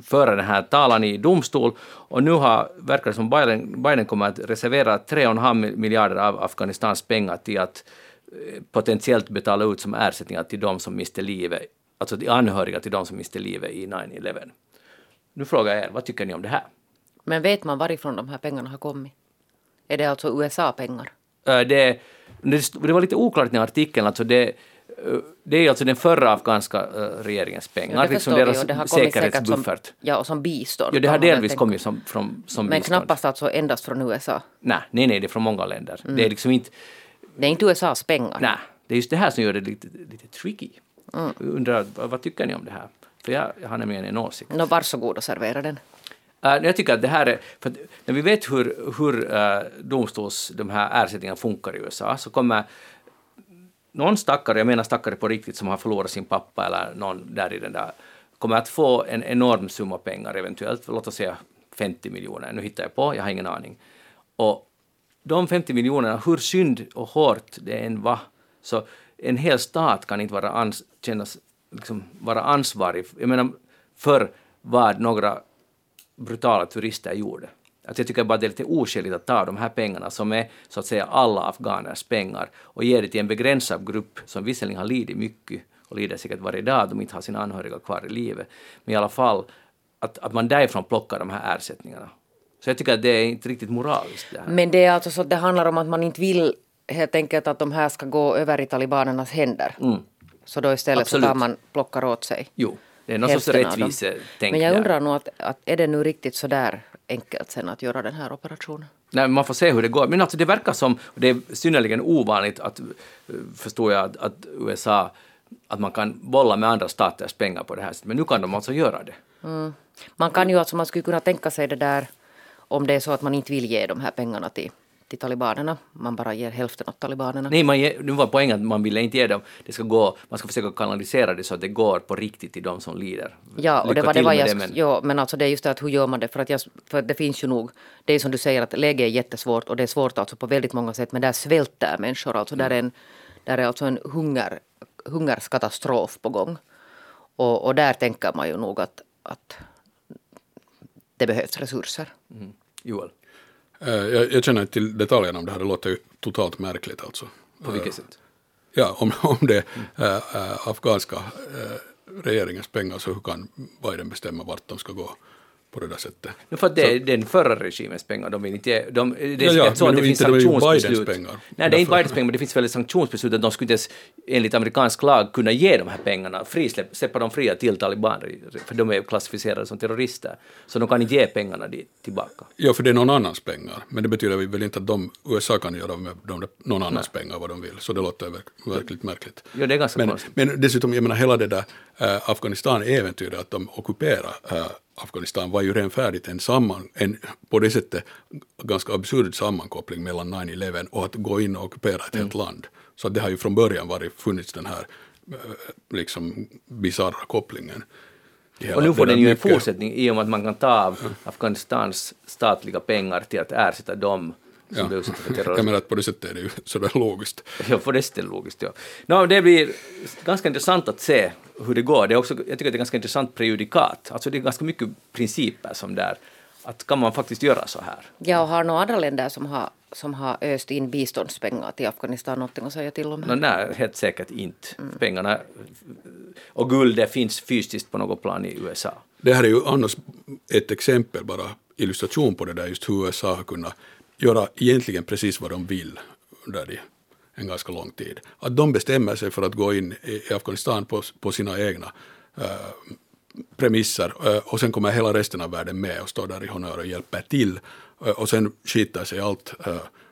föra den här talan i domstol och nu har, verkar det som Biden, Biden kommer att reservera 3,5 miljarder av Afghanistans pengar till att eh, potentiellt betala ut som ersättningar till de som miste livet, alltså de anhöriga till de som miste livet i 9-11. Nu frågar jag er, vad tycker ni om det här? Men vet man varifrån de här pengarna har kommit? Är det alltså USA-pengar? Eh, det, det, var lite oklart i artikeln, alltså det, det är alltså den förra afghanska uh, regeringens pengar, ja, liksom deras det säkerhetsbuffert. Som, ja, och som bistånd. Ja, det har delvis kommit som, från, som Men bistånd. knappast alltså endast från USA? Nej, nej, nej det är från många länder. Mm. Det är liksom inte... Det är inte USAs pengar? Nej, det är just det här som gör det lite, lite tricky. Mm. Undrar, vad, vad tycker ni om det här? För jag, jag har nämligen en åsikt. Nå, varsågod och servera den. Uh, jag tycker att det här är, för när vi vet hur, hur uh, domstols, de här ersättningarna funkar i USA, så kommer någon stackare, jag menar stackare på riktigt, som har förlorat sin pappa eller någon där i den där, kommer att få en enorm summa pengar eventuellt, låt oss säga 50 miljoner, nu hittar jag på, jag har ingen aning. Och de 50 miljonerna, hur synd och hårt det än var, så en hel stat kan inte vara, ans kännas, liksom, vara ansvarig, jag menar, för vad några brutala turister gjorde. Att jag tycker bara det är lite oskäligt att ta de här pengarna som är så att säga alla afghaners pengar och ge det till en begränsad grupp som visserligen har lidit mycket och lider säkert varje dag de inte har sina anhöriga kvar i livet. Men i alla fall att, att man därifrån plockar de här ersättningarna. Så jag tycker att det är inte riktigt moraliskt. Det Men det är alltså så att det handlar om att man inte vill helt enkelt att de här ska gå över i talibanernas händer. Mm. Så då istället Absolut. så tar man plockar åt sig. Jo, det är någon sorts rättvisetänk. Men jag undrar nog att, att är det nu riktigt så där enkelt sen att göra den här operationen. Nej, man får se hur det går. Men alltså det verkar som, och det är synnerligen ovanligt att, förstår jag, att, att USA att man kan bolla med andra staters pengar på det här sättet. Men nu kan de alltså göra det. Mm. Man kan ju alltså, man skulle kunna tänka sig det där om det är så att man inte vill ge de här pengarna till till talibanerna. Man bara ger hälften åt talibanerna. Nej, man ger, nu var poängen att man ville inte ge dem. Det ska gå, man ska försöka kanalisera det så att det går på riktigt till de som lider. Ja, och det var det var jag, det, men... Ja, men alltså det är just det att hur gör man det? För att jag, för det finns ju nog, det är som du säger att läget är jättesvårt och det är svårt alltså på väldigt många sätt men där svälter människor. Alltså mm. där, är en, där är alltså en hunger, hungerskatastrof på gång. Och, och där tänker man ju nog att, att det behövs resurser. Mm. Joel? Eh, jag, jag känner inte till detaljerna om det här, det låter ju totalt märkligt alltså. På vilket sätt? Ja, om, om det är äh, afghanska äh, regeringens pengar så hur kan Biden bestämma vart de ska gå? På det där sättet. No, för det är den förra regimens pengar, de vill inte de, det är ja, ja, så att det finns sanktionsbeslut. Pengar. Nej, det är inte Bidens pengar, men det finns väl sanktionsbeslut att de skulle inte ens enligt amerikansk lag kunna ge de här pengarna, frisläpp, släppa dem fria till talibaner, för de är klassificerade som terrorister. Så de kan inte ge pengarna dit, tillbaka. Ja, för det är någon annans pengar, men det betyder väl inte att de, USA kan göra med de, någon annans Nej. pengar vad de vill, så det låter verkligt märkligt. Ja, det är ganska men, konstigt. Men dessutom, jag menar hela det där äh, Afghanistan-äventyret, att de ockuperar äh, Afghanistan var ju redan färdigt en, samman, en på det sättet ganska absurd sammankoppling mellan 9-11 och att gå in och ockupera ett mm. helt land. Så det har ju från början varit, funnits den här eh, liksom bisarra kopplingen. Och nu får den ju en fortsättning i och med att man kan ta av. Afghanistans statliga pengar till att ersätta dem som ja. utsatta för terrorism. Jag menar att på det sättet är det ju sådär logiskt. Ja, på det sättet är det logiskt, ja. No, det blir ganska intressant att se hur det går. Det är också, jag tycker att det är ganska intressant prejudikat. Alltså det är ganska mycket principer som där, att kan man faktiskt göra så här? Ja, och har några andra länder som har, som har öst in biståndspengar till Afghanistan någonting att säga till om? No, nej, helt säkert inte. Mm. Pengarna och guldet finns fysiskt på något plan i USA. Det här är ju annars ett exempel bara, illustration på det där just hur USA har kunnat göra egentligen precis vad de vill under i en ganska lång tid. Att de bestämmer sig för att gå in i Afghanistan på, på sina egna äh, premisser äh, och sen kommer hela resten av världen med och står där i honör och hjälper till äh, och sen skitar sig allt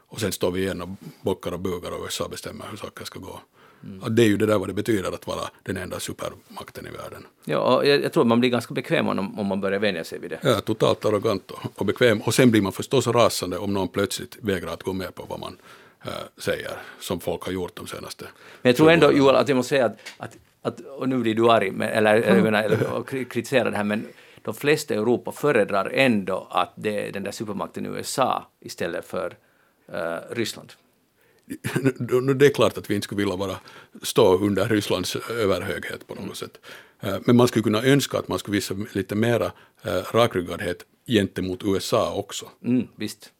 och sen står vi igen och bockar och bugar och USA bestämmer hur saker ska gå. Mm. det är ju det där vad det betyder att vara den enda supermakten i världen. Ja, jag, jag tror man blir ganska bekväm om, om man börjar vänja sig vid det. Ja, totalt arrogant och, och bekväm. Och sen blir man förstås rasande om någon plötsligt vägrar att gå med på vad man äh, säger, som folk har gjort de senaste Men jag tror ändå, Joel, att jag måste säga att, att, att och nu blir du arg, men, eller, mm. eller, eller, eller kritiserar det här, men de flesta i Europa föredrar ändå att det är den där supermakten USA istället för uh, Ryssland. Det är klart att vi inte skulle vilja bara stå under Rysslands överhöghet på något sätt. Eh, men man skulle kunna önska att man skulle visa lite mera eh, rakryggadhet gentemot USA också. Mm, visst.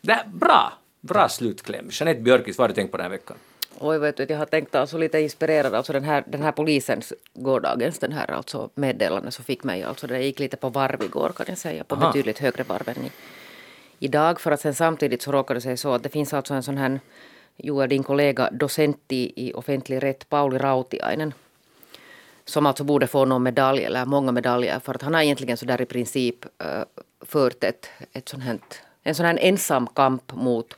Det, bra! Bra slutkläm. Jeanette Björkis, vad har du tänkt på den här veckan? Oj, vet du, jag har tänkt alltså lite inspirerad, alltså den här, den här polisens, gårdagens den här alltså meddelande så fick mig, alltså det gick lite på varv igår kan jag säga, på Aha. betydligt högre varv än i, idag, för att sen samtidigt så råkade det sig så att det finns alltså en sån här, Joel, din kollega, docent i, i offentlig rätt, Pauli Rautiainen, som alltså borde få någon medalj eller många medaljer för att han har egentligen så där i princip uh, fört ett, ett sånt här, en sån här ensam kamp mot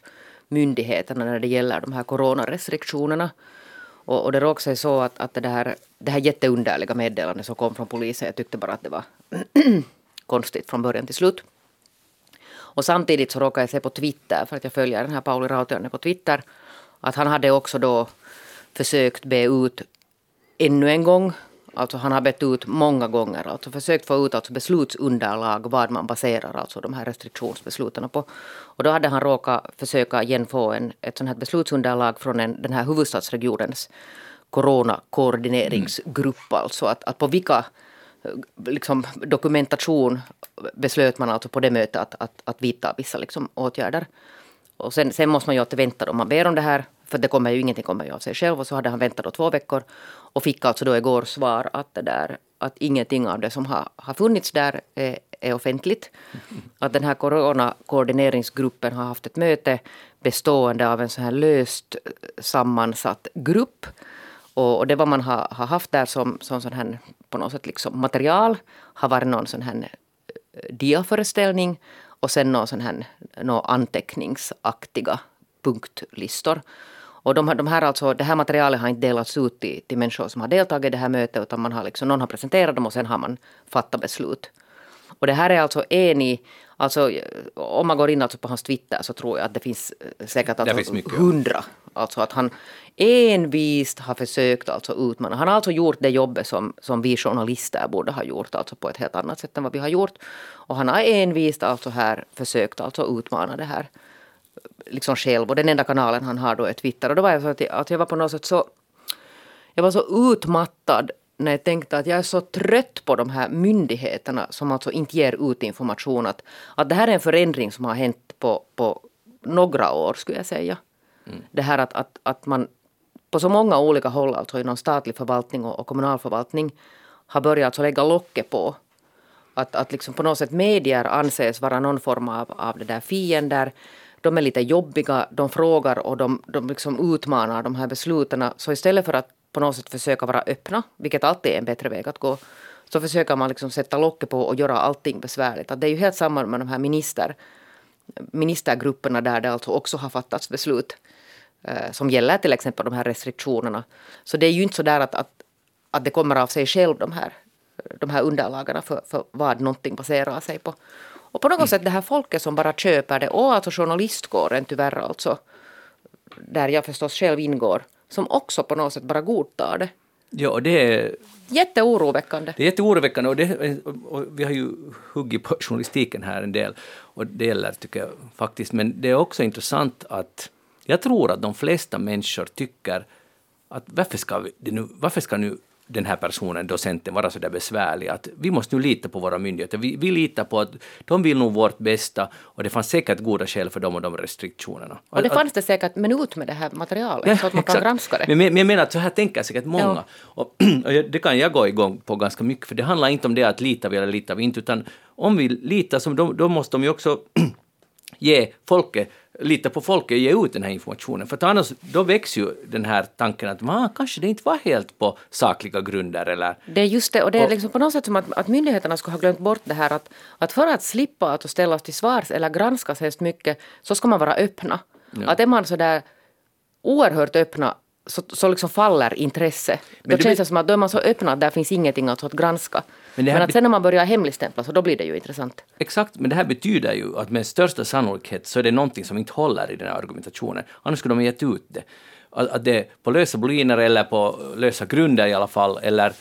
myndigheterna när det gäller de här coronarestriktionerna. Och, och det råkade sig så att, att det, här, det här jätteunderliga meddelandet som kom från polisen, jag tyckte bara att det var konstigt från början till slut. Och samtidigt så råkade jag se på Twitter, för att jag följer den här Pauli Rautiainen på Twitter, att han hade också då försökt be ut ännu en gång Alltså han har bett ut många gånger, alltså försökt få ut alltså beslutsunderlag vad man baserar alltså de här restriktionsbesluten på. Och då hade han råkat försöka igen få en, ett sånt här beslutsunderlag från en, den här huvudstadsregionens coronakoordineringsgrupp. Alltså att, att på vilka liksom, dokumentation beslöt man alltså på det mötet att, att, att vidta vissa liksom, åtgärder. Och sen, sen måste man ju alltid vänta om man ber om det här för det kommer ju ingenting kommer ju av sig själv. Och så hade han väntat då två veckor. Och fick alltså då igår svar att, det där, att ingenting av det som har, har funnits där är, är offentligt. Att den här coronakoordineringsgruppen har haft ett möte bestående av en så här löst sammansatt grupp. Och, och det vad man har, har haft där som, som sån här, på något sätt liksom material har varit någon sån här eh, diaföreställning och sen någon sån här någon anteckningsaktiga punktlistor. Och de, de här alltså, det här materialet har inte delats ut till, till människor som har deltagit i det här mötet utan man har liksom, någon har presenterat dem och sen har man fattat beslut. Och det här är alltså en i, alltså om man går in alltså på hans Twitter så tror jag att det finns eh, säkert alltså hundra. Alltså att han envist har försökt alltså utmana. Han har alltså gjort det jobbet som, som vi journalister borde ha gjort, alltså på ett helt annat sätt än vad vi har gjort. Och han har envist alltså här försökt alltså utmana det här liksom själv. Och den enda kanalen han har då är Twitter. Och då var jag så att jag, att jag var på något sätt så... Jag var så utmattad när jag tänkte att jag är så trött på de här myndigheterna som alltså inte ger ut information. Att, att det här är en förändring som har hänt på, på några år skulle jag säga. Mm. Det här att, att, att man på så många olika håll, alltså inom statlig förvaltning och, och kommunal förvaltning, har börjat alltså lägga locket på. Att, att liksom på något sätt medier anses vara någon form av, av det där fiender de är lite jobbiga, de frågar och de, de liksom utmanar de här besluten. Så istället för att på något sätt försöka vara öppna, vilket alltid är en bättre väg att gå, så försöker man liksom sätta locket på och göra allting besvärligt. Att det är ju helt samma med de här minister, ministergrupperna där det alltså också har fattats beslut eh, som gäller till exempel de här restriktionerna. Så det är ju inte så där att, att, att det kommer av sig själv de här, de här underlagarna för, för vad någonting baserar sig på. Och på något mm. sätt det här folket som bara köper det och alltså journalistkåren tyvärr alltså. Där jag förstås själv ingår. Som också på något sätt bara godtar det. Ja, det är... Jätteoroväckande. Det är jätteoroväckande och, det, och vi har ju huggit på journalistiken här en del. Och det gäller tycker jag faktiskt. Men det är också intressant att jag tror att de flesta människor tycker att varför ska, vi, nu, varför ska nu den här personen, docenten, vara så där besvärlig. Att vi måste nu lita på våra myndigheter. Vi, vi litar på att de vill nog vårt bästa och det fanns säkert goda skäl för dem och de restriktionerna. Och det fanns det säkert, men ut med det här materialet ja, så att man exakt. kan granska det. Men, men jag menar att så här tänker säkert många. Ja. Och, och, det kan jag gå igång på ganska mycket, för det handlar inte om det att lita vi eller litar vi inte, utan om vi litar, så då, då måste de ju också ge folket lita på folket och ge ut den här informationen. För annars då växer ju den här tanken att man kanske det inte var helt på sakliga grunder. Eller, det är just det, och det är liksom på något sätt som att, att myndigheterna skulle ha glömt bort det här att, att för att slippa att ställas till svars eller granskas helst mycket så ska man vara öppna. Ja. Att är man så där oerhört öppna så, så liksom faller intresse. Då känns det som att då är man så öppna att där finns ingenting alltså att granska. Men, men att sen när man börjar hemligstämpla så då blir det ju intressant. Exakt, men det här betyder ju att med största sannolikhet så är det någonting som inte håller i den här argumentationen. Annars skulle de gett ut det. Att, att det är på lösa boliner eller på lösa grunder i alla fall, eller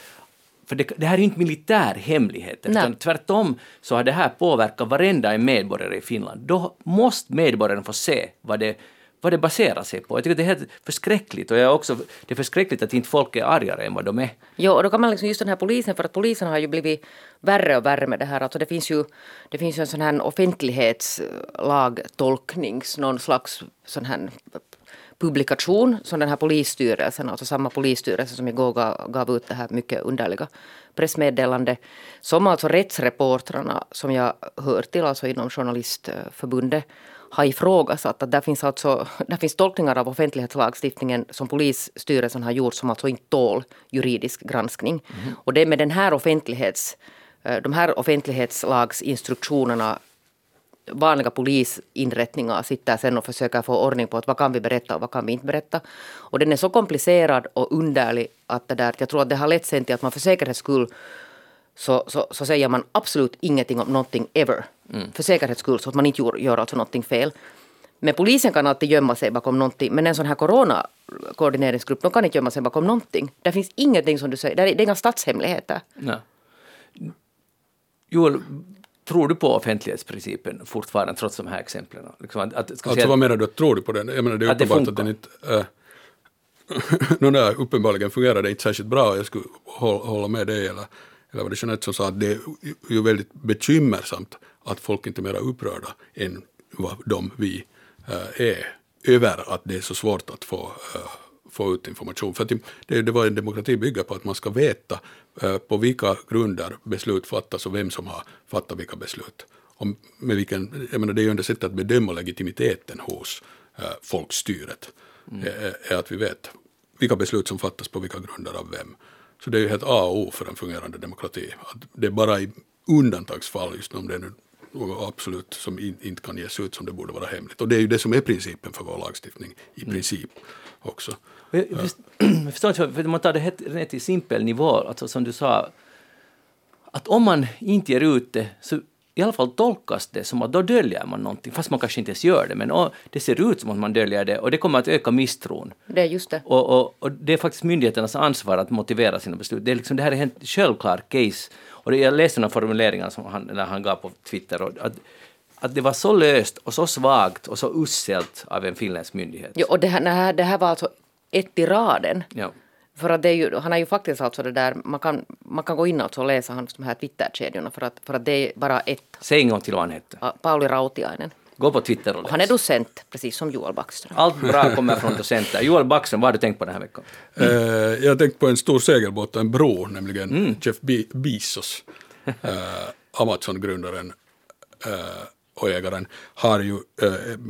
för det, det här är ju inte militär hemlighet, Nej. utan tvärtom så har det här påverkat varenda en medborgare i Finland. Då måste medborgaren få se vad det, vad det baserar sig på. Jag tycker det är helt förskräckligt och jag är också, det är förskräckligt att inte folk är argare än vad de är. Jo, och då kan man liksom just den här polisen, för att polisen har ju blivit värre och värre med det här. Alltså det finns ju, det finns ju en sån här offentlighetslagtolkning, någon slags sån här publikation som den här polisstyrelsen, alltså samma polisstyrelse som igår gav, gav ut det här mycket underliga pressmeddelande, som alltså rättsreportrarna som jag hör till, alltså inom journalistförbundet, har ifrågasatt att där finns, alltså, där finns tolkningar av offentlighetslagstiftningen som polisstyrelsen har gjort som alltså inte tål juridisk granskning. Mm. Och det är med den här offentlighets, eh, de här offentlighetslagsinstruktionerna vanliga polisinrättningar sitter sen och försöker få ordning på att vad kan vi berätta och vad kan vi inte berätta. Och den är så komplicerad och underlig att det där, jag tror att det har lett sen till att man för säkerhets skull så, så, så säger man absolut ingenting om någonting ever. Mm. För säkerhets skull, så att man inte gör, gör alltså någonting fel. Men polisen kan alltid gömma sig bakom någonting. Men en sån här coronakoordineringsgrupp, de kan inte gömma sig bakom någonting. Det finns ingenting som du säger, det är, det är inga statshemligheter. Nej. Joel, tror du på offentlighetsprincipen fortfarande trots de här exemplen? Liksom att, att, alltså vad menar du, tror du på den? Jag menar det är att uppenbart att den inte... Äh, no, där, uppenbarligen fungerar det inte särskilt bra, jag skulle hålla med dig eller, eller var det Jeanette som sa att det är ju väldigt bekymmersamt att folk inte är mer upprörda än vad de vi äh, är över att det är så svårt att få äh, få ut information. För det, det var en demokrati bygger på att man ska veta eh, på vilka grunder beslut fattas och vem som har fattat vilka beslut. Och med vilken, jag menar, det är ju enda sättet att bedöma legitimiteten hos eh, folkstyret, mm. är, är att vi vet vilka beslut som fattas på vilka grunder av vem. Så det är ju helt A och O för en fungerande demokrati. Att det är bara i undantagsfall, just om det är nu något absolut som in, inte kan ges ut som det borde vara hemligt. Och det är ju det som är principen för vår lagstiftning i mm. princip också. Jag, jag förstår inte, för man tar det ner till simpel nivå, alltså som du sa, att om man inte ger ut det så i alla fall tolkas det som att då döljer man någonting, fast man kanske inte ens gör det, men det ser ut som att man döljer det och det kommer att öka misstron. Det är just det. Och, och, och det är faktiskt myndigheternas ansvar att motivera sina beslut. Det, är liksom, det här är en självklar case. Och jag läste några formuleringar som han, när han gav på Twitter, och, att, att det var så löst och så svagt och så uselt av en finländsk myndighet. Ja, och det här, det här var alltså ett i raden. Ja. För att det är ju, han är ju faktiskt alltså det där, man kan, man kan gå in och läsa hans de här Twitter-kedjorna för att, för att det är bara ett. Säg en gång till vad han hette. Pauli Rautiainen. Gå på Twitter och läs. Han är docent, precis som Joel Backström. Allt bra kommer från docenter. Joel Backström, vad har du tänkt på den här veckan? Mm. Uh, jag har tänkt på en stor segelbåt en bro, nämligen mm. Jeff Be Bezos, uh, Amazon-grundaren uh, och ägaren, har ju,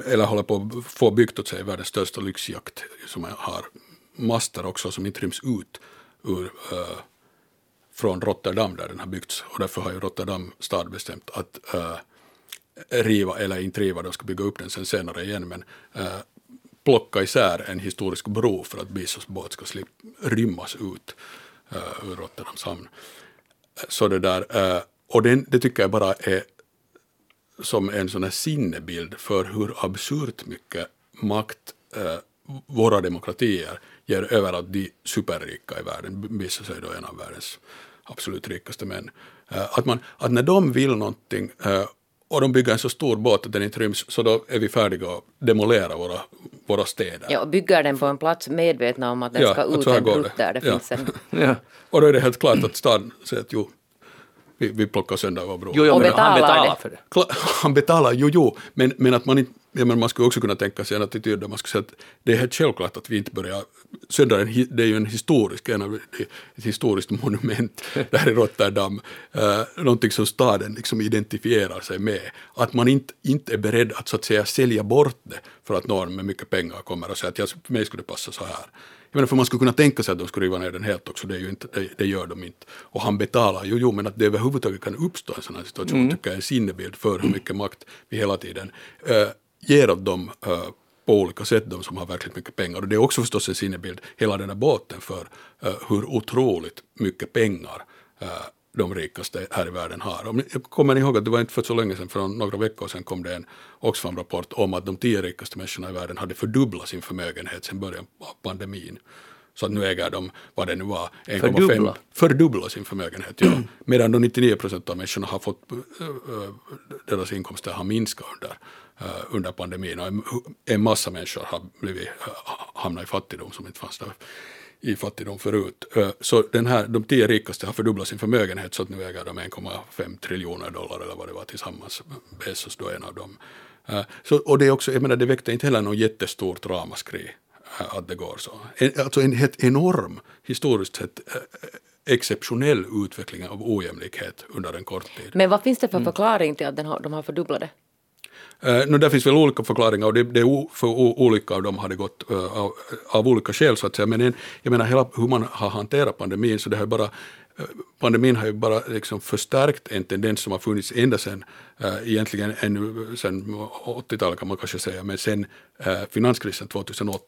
eller håller på att få byggt åt sig världens största lyxjakt som har master också som inte ryms ut ur, uh, från Rotterdam där den har byggts. Och därför har ju Rotterdam stad bestämt att uh, riva eller inte riva, de ska bygga upp den sen senare igen, men äh, plocka isär en historisk bro för att Bissos båt ska slippa rymmas ut äh, ur Rotterdams hamn. Eh, så det där, äh, och den, det tycker jag bara är som en sån här sinnebild för hur absurt mycket makt våra demokratier ger över att de superrika i världen, Bissos är då en av världens absolut rikaste män, att, man, att när de vill någonting och de bygger en så stor båt att den inte ryms, så då är vi färdiga att demolera våra, våra städer. Ja, och bygger den på en plats medvetna om att den ja, ska ut en rutt där det ja. finns en... ja. Och då är det helt klart att staden säger att jo, vi, vi plockar sönder vår bro. Jo, jo, men han betalar för det. Han betalar, jo, jo, men, men att man inte ja, men man skulle också kunna tänka sig en attityd där man skulle säga att det är helt självklart att vi inte börjar söndra det är ju en historisk, en av, ett historiskt monument där i Rotterdam, uh, någonting som staden liksom identifierar sig med, att man inte, inte är beredd att så att säga sälja bort det för att någon med mycket pengar kommer och säger att ja, för mig skulle det passa så här. Jag menar, för man skulle kunna tänka sig att de skulle riva ner den helt också, det, är ju inte, det, det gör de inte. Och han betalar, jo, jo, men att det överhuvudtaget kan uppstå en sån här situation mm. tycker jag är en sinnebild för hur mycket makt vi hela tiden uh, ger åt dem uh, på olika sätt, de som har verkligt mycket pengar. Och det är också förstås en sinnebild, hela den här båten, för uh, hur otroligt mycket pengar uh, de rikaste här i världen har. Och jag kommer ihåg att det var inte för så länge sedan, för några veckor sedan kom det en Oxfam-rapport om att de tio rikaste människorna i världen hade fördubblat sin förmögenhet sedan början av pandemin. Så att nu äger de, vad det nu var, 1,5 Fördubbla. fördubbla sin förmögenhet. Ja. Medan då 99 procent av människorna har fått, äh, deras inkomster har minskat under, under pandemin och en, en massa människor har blivit, hamnat i fattigdom som inte fanns där i fattigdom förut. Äh, Så den här, de tio rikaste har fördubblat sin förmögenhet så att nu äger de 1,5 triljoner dollar eller vad det var tillsammans. Bezos då är en av dem. Äh, Så, och det, är också, jag menar, det väckte inte heller något jättestort ramaskri att det går så. En, alltså en helt enorm, historiskt sett, exceptionell utveckling av ojämlikhet under en kort tid. Men vad finns det för förklaring till att den har, de har fördubblat det? Eh, nu no, där finns väl olika förklaringar och det, det är för olika av dem har det gått eh, av, av olika skäl så att säga. Men en, jag menar hela hur man har hanterat pandemin så det har bara eh, Pandemin har ju bara liksom förstärkt en tendens som har funnits ända sedan, egentligen ännu sedan 80-talet kan man kanske säga, men sen finanskrisen 2008.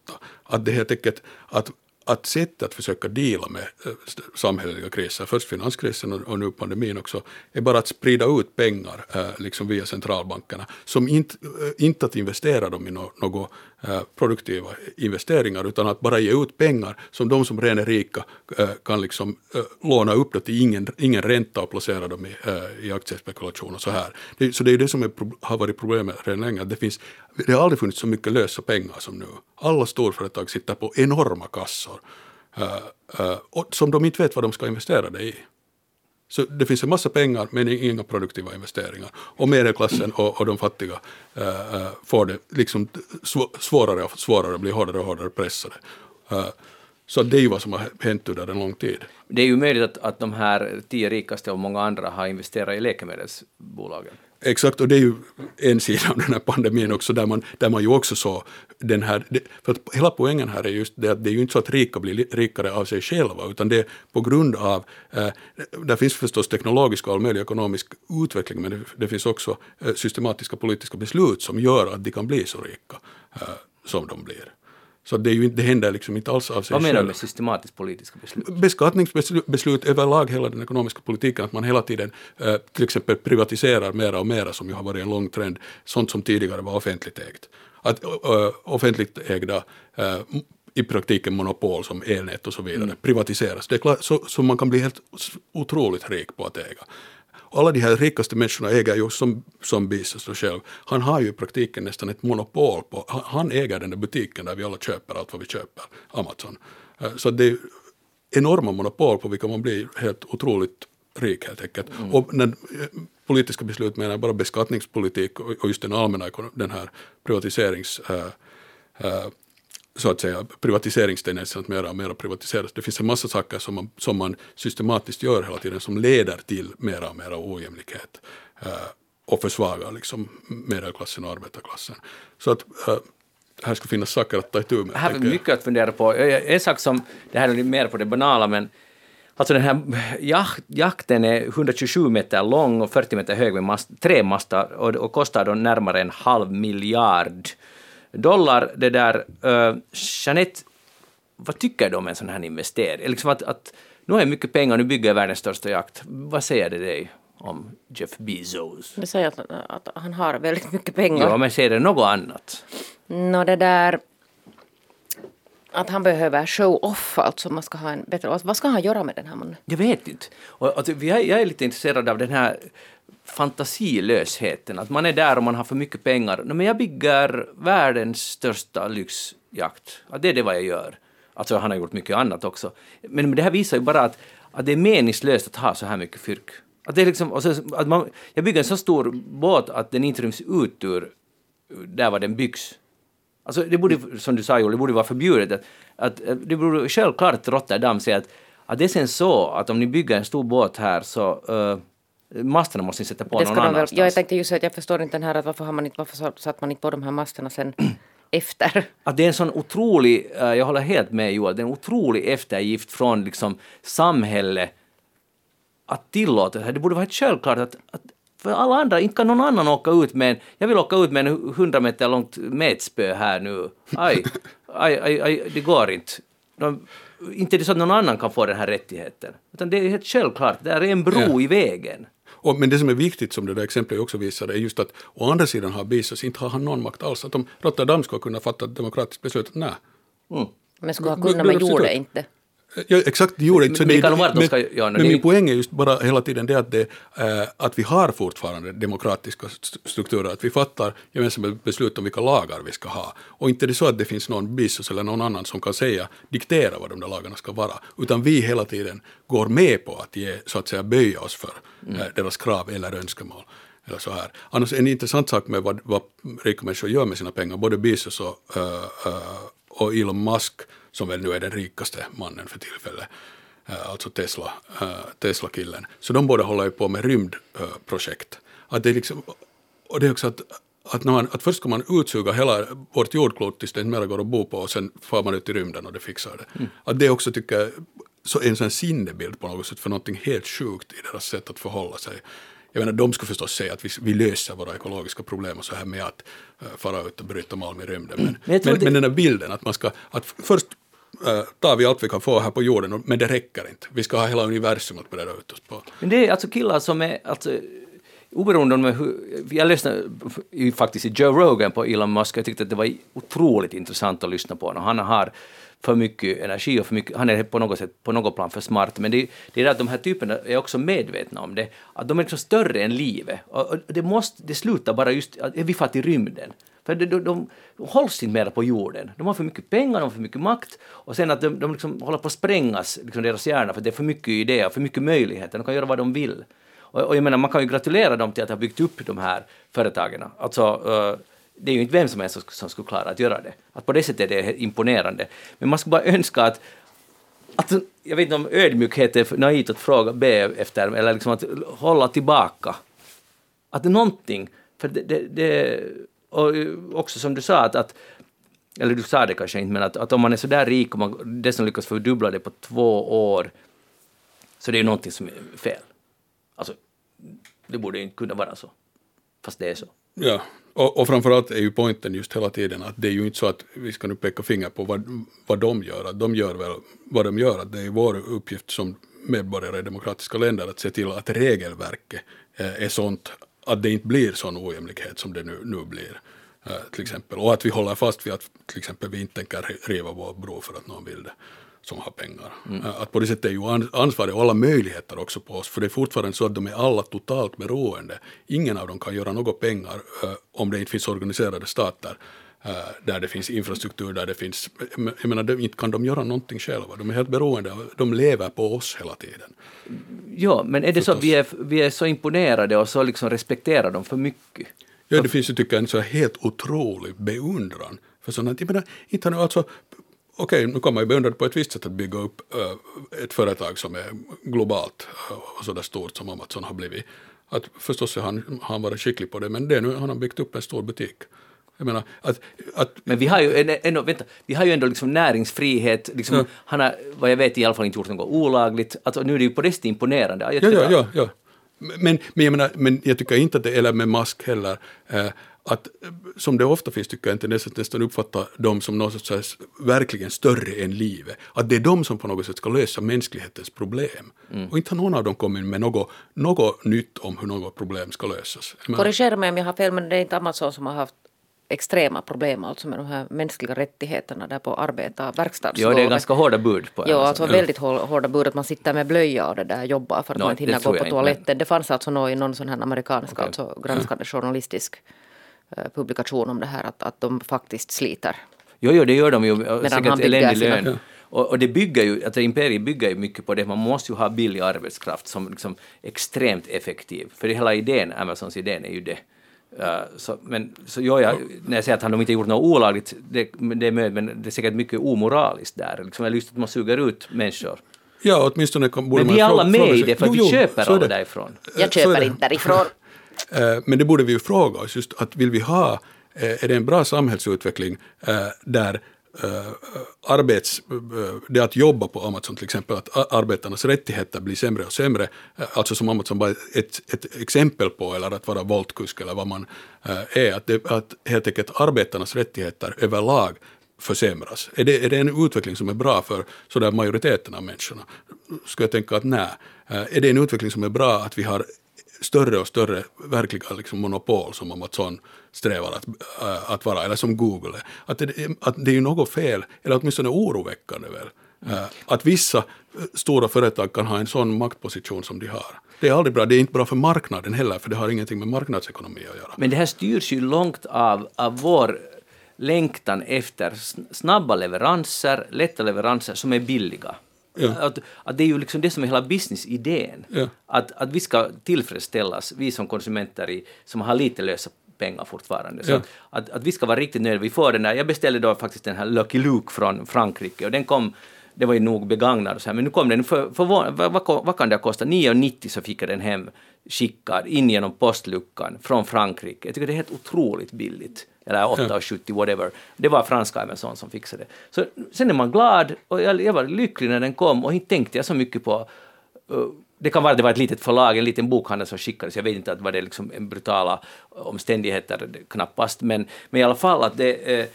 Att det helt enkelt, att att sättet att försöka dela med eh, samhälleliga kriser, först finanskrisen och, nu pandemin också, är bara att sprida ut pengar eh, liksom via centralbankerna, som inte, eh, inte att investera dem i något Eh, produktiva investeringar, utan att bara ge ut pengar som de som redan är rika eh, kan liksom eh, låna upp det till ingen, ingen ränta och placera dem i, i aktiespekulation och så här. Det, så det är det som är, har varit problemet redan länge, det finns det har aldrig funnits så mycket lösa pengar som nu. Alla storföretag sitter på enorma kassor som de inte vet vad de ska investera det i. Så det finns en massa pengar men inga produktiva investeringar. Och medelklassen och, och de fattiga äh, får det liksom svårare och svårare, blir hårdare och hårdare pressade. Eh, så det är ju vad som har hänt under en lång tid. Det är ju möjligt att, att de här tio rikaste och många andra har investerat i läkemedelsbolagen. Exakt, och det är ju en sida av den här pandemin också, där man, där man ju också såg den här, för att hela poängen här är just det att det är ju inte så att rika blir rikare av sig själva, utan det är på grund av, eh, där finns förstås teknologisk och all ekonomisk utveckling, men det, det finns också eh, systematiska politiska beslut som gör att de kan bli så rika eh, som de blir. Så det, är ju, det händer liksom inte alls av sig Vad menar du med systematiskt politiska beslut? Beskattningsbeslut överlag, hela den ekonomiska politiken, att man hela tiden eh, till exempel privatiserar mera och mera, som ju har varit en lång trend, sånt som tidigare var offentligt ägt. Att uh, offentligt ägda i praktiken monopol som elnät och så vidare mm. privatiseras. Det är klart, så, så man kan bli helt otroligt rik på att äga alla de här rikaste människorna äger ju som, som Bezos själv, han har ju i praktiken nästan ett monopol på, han, äger den där butiken där vi alla köper allt vad vi köper, Amazon. Eh, så det är enorma monopol på vilka man blir helt otroligt rik helt enkelt. Mm. Och när, eh, politiska beslut menar bara beskattningspolitik och just den allmänna den här privatiserings äh, äh, så att säga privatiseringstendensen att mera och mera privatiseras. Det finns en massa saker som man, som man systematiskt gör hela tiden som leder till mera och mera ojämlikhet eh, och försvagar liksom medelklassen och arbetarklassen. Så att eh, här ska finnas saker att ta itu med. Här är mycket att fundera på. En sak som, det här är mer på det banala, men Alltså den här jakten är 127 meter lång och 40 meter hög med mast, tre mastar och, och kostar då närmare en halv miljard dollar. Det där, uh, Jeanette, vad tycker du om en sån här investering? Liksom att, att, nu har jag mycket pengar, nu bygger jag världens största jakt. Vad säger det dig om Jeff Bezos? Det säger att, att han har väldigt mycket pengar. Ja, men säger det något annat? Nå, det där att han behöver show off, alltså man ska ha en bättre... Vad ska han göra med den här mannen? Jag vet inte. Och, alltså, jag är lite intresserad av den här fantasilösheten, att man är där och man har för mycket pengar. No, men jag bygger världens största lyxjakt. Att det är det vad jag gör. Alltså han har gjort mycket annat också. Men, men det här visar ju bara att, att det är meningslöst att ha så här mycket fyrk. Att det är liksom, så, att man, jag bygger en så stor båt att den inte ryms ut ur där var den byggs. Alltså det borde, som du sa Joel, det borde vara förbjudet. Att, att, eh, det borde självklart Rotterdam säga att, att det är sen så att om ni bygger en stor båt här så uh, masterna måste ni sätta på det någon annanstans. Väl, jag tänkte just att jag förstår inte den här att varför, har man inte, varför satt man inte på de här masterna sen efter? Att det är en sån otrolig, uh, jag håller helt med Joel, det är en otrolig eftergift från liksom samhället att tillåta det här. Det borde vara självklart att, att för alla andra, inte kan någon annan åka ut med en, jag vill åka ut med en 100 meter långt metspö här nu. Aj, aj, aj, aj det går inte. De, inte det så att någon annan kan få den här rättigheten. Utan det är helt självklart, där är en bro ja. i vägen. Och, men det som är viktigt, som det där exemplet också visar, är just att å andra sidan har Bezos inte har han någon makt alls. Att om Rotterdam ska kunna fatta ett demokratiskt beslut, nej. Mm. Men skulle ha kunnat, men gjorde inte. Ja, exakt, det gjorde inte. Men de men- ska göra Men det. min poäng är just bara hela tiden det att, det, eh, att vi har fortfarande demokratiska st- strukturer, att vi fattar gemensamma beslut om vilka lagar vi ska ha. Och inte är det så att det finns någon bissus eller någon annan som kan säga, diktera vad de där lagarna ska vara, utan vi hela tiden går med på att ge, så att säga böja oss för eh, deras krav eller önskemål. Eller så här. Annars en intressant sak med vad, vad rika människor gör med sina pengar, både Bezos och, eh, och Elon Musk, som väl nu är den rikaste mannen för tillfället, eh, alltså Tesla, eh, Tesla-killen. Så de båda håller ju på med rymdprojekt. Att det är liksom, och det är också att, att, när man, att först ska man utsuga hela vårt jordklot tills det inte mer går att bo på och sen far man ut i rymden och det fixar det. Att det också tycker jag så en sån sinnebild på något sätt för någonting helt sjukt i deras sätt att förhålla sig. Jag menar, de skulle förstås säga att vi, vi löser våra ekologiska problem och så här med att uh, fara ut och bryta malm i rymden. Men, Men men, tror det- men den här bilden att man ska, att först uh, tar vi allt vi kan få här på jorden, men det räcker inte. Vi ska ha hela universum att breda ut oss på. Men det är alltså killar som är, alltså, oberoende om hur, jag lyssnade faktiskt i Joe Rogan på Elon Musk, jag tyckte att det var otroligt intressant att lyssna på honom. Han har för mycket energi och för mycket, han är på något sätt, på något plan för smart, men det, det är det att de här typerna är också medvetna om det, att de är liksom större än livet. Och, och det, måste, det slutar bara just, att vi far till rymden. För de, de, de hålls inte mera på jorden. De har för mycket pengar, de har för mycket makt och sen att de, de liksom håller på att sprängas, liksom deras hjärna, för det är för mycket idéer, för mycket möjligheter, de kan göra vad de vill. Och, och jag menar, man kan ju gratulera dem till att ha byggt upp de här företagen. Alltså, eh, det är ju inte vem som helst som, skulle klara att göra det. Att på det sättet är det imponerande. Men man skulle bara önska att att, jag vet inte om ödmjukhet är naivt att fråga, be efter, eller liksom att hålla tillbaka. Att någonting, för det, det, det och eh, också som du sa att, att eller du sa det kanske inte, men att, att om man är så där rik och man dessutom lyckas fördubbla det på två år, så det är ju någonting som är fel. Alltså, det borde ju inte kunna vara så. Fast det är så. Ja, och, och framförallt är ju poängen just hela tiden att det är ju inte så att vi ska nu peka finger på vad, vad de gör, att de gör väl vad de gör, att det är vår uppgift som medborgare i demokratiska länder att se till att regelverket eh, är sånt att det inte blir sån ojämlikhet som det nu, nu blir. Eh, till exempel. Och att vi håller fast vid att till exempel vi inte tänker riva vår bro för att någon vill det som har pengar. Eh, Att på det sättet är ju an- ansvaret och alla möjligheter också på oss, för det är fortfarande så att de är alla totalt beroende. Ingen av dem kan göra något pengar eh, om det inte finns organiserade stater där det finns infrastruktur, där det finns, jag menar, de- inte kan de göra någonting själva. De är helt beroende, av- de lever på oss hela tiden. Ja, men är det så att vi är, vi är så imponerade och så liksom respekterar dem för mycket? Ja, det finns ju tycker jag en så helt otrolig beundran för sådant. Jag menar, inte har alltså, okej, nu kan man ju beundra det på ett visst sätt att bygga upp eh, ett företag som är globalt eh, och så där stort som Amazon har blivit. Att förstås har han, han varit skicklig på det, men det nu han har byggt upp en stor butik. Jag menar, att, att Men vi har ju ändå, vänta, vi har ju ändå liksom näringsfrihet. Liksom, Ja. Han har, vad jag vet, i alla fall inte gjort något olagligt. Alltså, nu är det ju på det sättet imponerande. Ja, ja, att- ja. ja. Men, men, jag menar, men jag tycker inte att det, eller med mask heller, eh, att som det ofta finns tycker jag inte nästan, nästan uppfatta dem som något sorts verkligen större än livet. Att det är de som på något sätt ska lösa mänsklighetens problem. Och inte har någon av dem kommit med något, något nytt om hur något problem ska lösas. Korrigera mig om jag har fel, men det är inte Amazon som har haft extrema problem alltså med de här mänskliga rättigheterna där på arbeta Ja, det är ganska hårda bud på Ja, alltså väldigt hår- hårda bud att man sitter med blöja och det där jobbar för att Nå, man inte hinner gå på inte, toaletten. Det fanns alltså nå i någon sån här amerikansk Okej. alltså granskande journalistisk eh, publikation om det här att, att de faktiskt sliter. Jo, jo, det gör de ju. han Säkert eländig sina- lön. Och, och det bygger ju, alltså imperiet bygger ju mycket på det, man måste ju ha billig arbetskraft som liksom extremt effektiv. För det hela idén, Amazons idén är ju det. Uh, så, men så gör jag, när jag säger att han inte gjort något olagligt, det, men det är möjligt, men det är säkert mycket omoraliskt där. Liksom, eller just att man suger ut människor. ja, åtminstone kan, borde Men man vi är alla med i det för att Jo, vi jo, köper alla därifrån. Jag så är köper inte därifrån. Eh, Men det borde vi ju fråga oss just att vill vi ha, eh, är det en bra samhällsutveckling eh, där Eh, arbets, eh, det att jobba på Amazon till exempel, att arbetarnas rättigheter blir sämre och sämre, eh, alltså som Amazon bara ett, ett exempel på, eller att vara voltkusk eller vad man är, att, det, att helt enkelt arbetarnas rättigheter överlag försämras. Är det, är det en utveckling som är bra för sådär majoriteten av människorna? Skulle jag tänka att nej. Är det en utveckling som är bra att vi har större och större verkliga liksom, monopol som Amazon strävar att, äh, att vara, eller som Google är. Att det, att det är ju något fel, eller åtminstone oroväckande väl, äh, att vissa äh, stora företag kan ha en sån maktposition som de har. Det är aldrig bra, det är inte bra för marknaden heller, för det har ingenting med marknadsekonomi att göra. Men det här styrs ju långt av, av vår längtan efter snabba leveranser, lätta leveranser som är billiga. Ja. Att, att det är ju liksom det som är hela businessidén. Ja. Att, att vi ska tillfredsställas, vi som konsumenter i, som har lite lösa pengar fortfarande. Så ja. att, att vi ska vara riktigt nöjda. Vi får den där, jag beställde då faktiskt den här Lucky Luke från Frankrike och den kom det var ju nog begagnad och så här, men nu kom den för, för vad, vad, vad kan det kosta? 9,90 så fick jag den hem skickad in genom postluckan från Frankrike. Jag tycker det är helt otroligt billigt. Eller 8,70 whatever. Det var franska Amazon som fixade det. Så sen är man glad och jag, jag var lycklig när den kom och inte tänkte jag så mycket på uh, det kan vara att det var ett litet förlag, en liten bokhandel som skickades. Jag vet inte att var det liksom en brutala omständigheter, knappast. Men, men i alla fall att det, eh,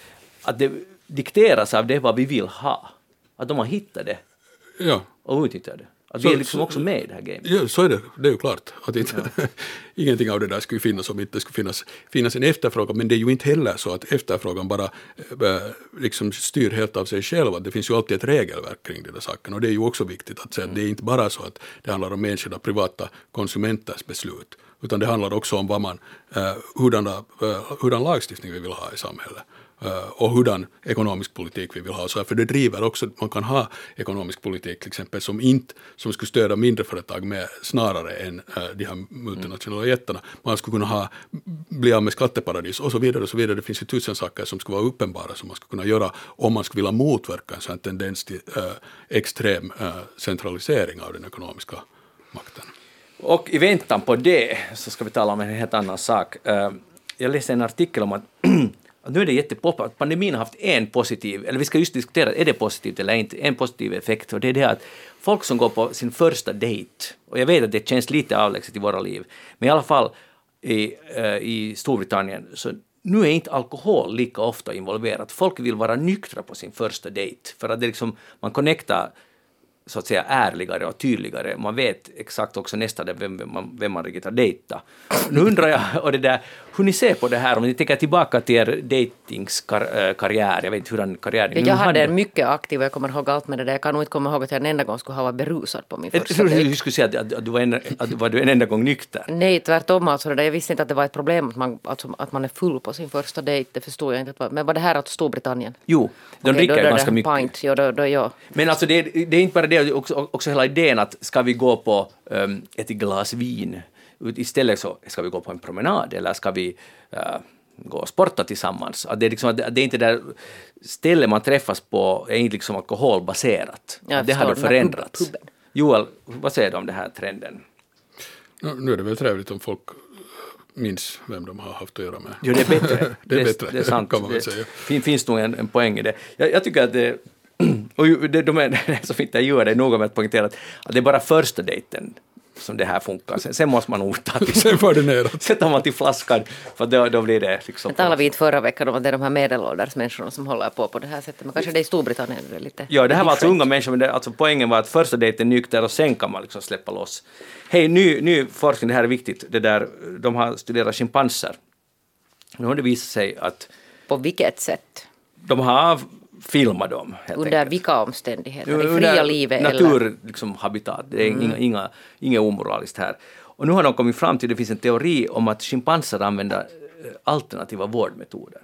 att det dikteras av det vad vi vill ha. Att de har hittat det ja. och utnyttjat det. Att så, vi är liksom så, också med i det här gamet. Ja, så är det. Det är ju klart. Att inte, ja. ingenting av det där skulle finnas om inte det skulle finnas, finnas en efterfrågan. Men det är ju inte heller så att efterfrågan bara äh, liksom styr helt av sig själv. Det finns ju alltid ett regelverk kring den där saken. Och det är ju också viktigt att säga mm. det är inte bara så att det handlar om enskilda privata konsumenters beslut. Utan det handlar också om vad man, äh, hurdana, äh, hurdan lagstiftning vi vill ha i samhället. Eh, och hurdan ekonomisk politik vi vill ha. Så för det driver också att man kan ha ekonomisk politik till exempel som inte som skulle stödja mindre företag med snarare än eh, de här multinationella jättarna. Man skulle kunna ha, bli av med skatteparadis och så vidare. Och så vidare. Det finns ju tusen saker som skulle vara uppenbara som man skulle kunna göra om man skulle vilja motverka en sån tendens till äh, extrem äh, centralisering av den ekonomiska makten. Och i väntan på det så ska vi tala om en helt annan sak. Jag läste en artikel om att nu är det jättepoppat. att pandemin har haft en positiv, eller vi ska just diskutera, är det positivt eller inte, en positiv effekt och det är det att folk som går på sin första dejt, och jag vet att det känns lite avlägset i våra liv, men i alla fall i, äh, i Storbritannien så nu är inte alkohol lika ofta involverat. Folk vill vara nyktra på sin första dejt för att det liksom, man connectar så att säga ärligare och tydligare. Man vet exakt också nästa vem, vem, man, vem man riktigt har dejtat. Nu undrar jag och det där, hur ni ser på det här, om ni tänker tillbaka till er dejtingskarriär, jag vet inte hur den karriären... Jag hade en mycket aktiv och jag kommer ihåg allt med det där. Jag kan nog inte komma ihåg att jag en enda gång skulle ha varit berusad på min första dejt. Du skulle säga att, att, du var en, att var du en enda gång nykter? Nej, tvärtom. Alltså, det där, jag visste inte att det var ett problem att man, alltså, att man är full på sin första dejt. Det förstod jag inte. Men var det här att Storbritannien? Jo, de dricker ju ganska mycket. Pint, ja, då, då, ja. Men alltså det, det är inte bara det, också, också hela idén att ska vi gå på um, ett glas vin istället så ska vi gå på en promenad eller ska vi uh, gå och sporta tillsammans. Att det, är liksom, det är inte där stället man träffas på är inte liksom alkoholbaserat. Ja, det har förändrats. Joel, vad säger du om den här trenden? Ja, nu är det väl trevligt om folk minns vem de har haft att göra med. Jo, det är bättre. det är bättre, det är sant. kan man väl säga. Det finns nog en, en poäng i det. Jag, jag tycker att det, och det, de är, det är så fint intervjuar dig noga med att poängtera att, att det är bara första dejten som det här funkar. Sen, sen måste man nog ta till... sen får det neråt. Sätter man till flaskan, för då, då blir det liksom... Det talade vi inte förra veckan om att det är de här medelålders människorna som håller på på det här sättet, men kanske det är i Storbritannien är lite... Ja, det här var alltså unga människor, men det, alltså poängen var att första dejten nykter och sen kan man liksom släppa loss. Hej, ny, ny forskning, det här är viktigt, det där, de har studerat schimpanser. Nu har det visat sig att... På vilket sätt? De har filma dem. Under enkelt. vilka omständigheter? I fria livet? Natur, liksom, habitat. Det är mm. inga, inga, inga omoraliskt här. Och nu har de kommit fram till, det finns en teori om att schimpanser använder eh, alternativa vårdmetoder.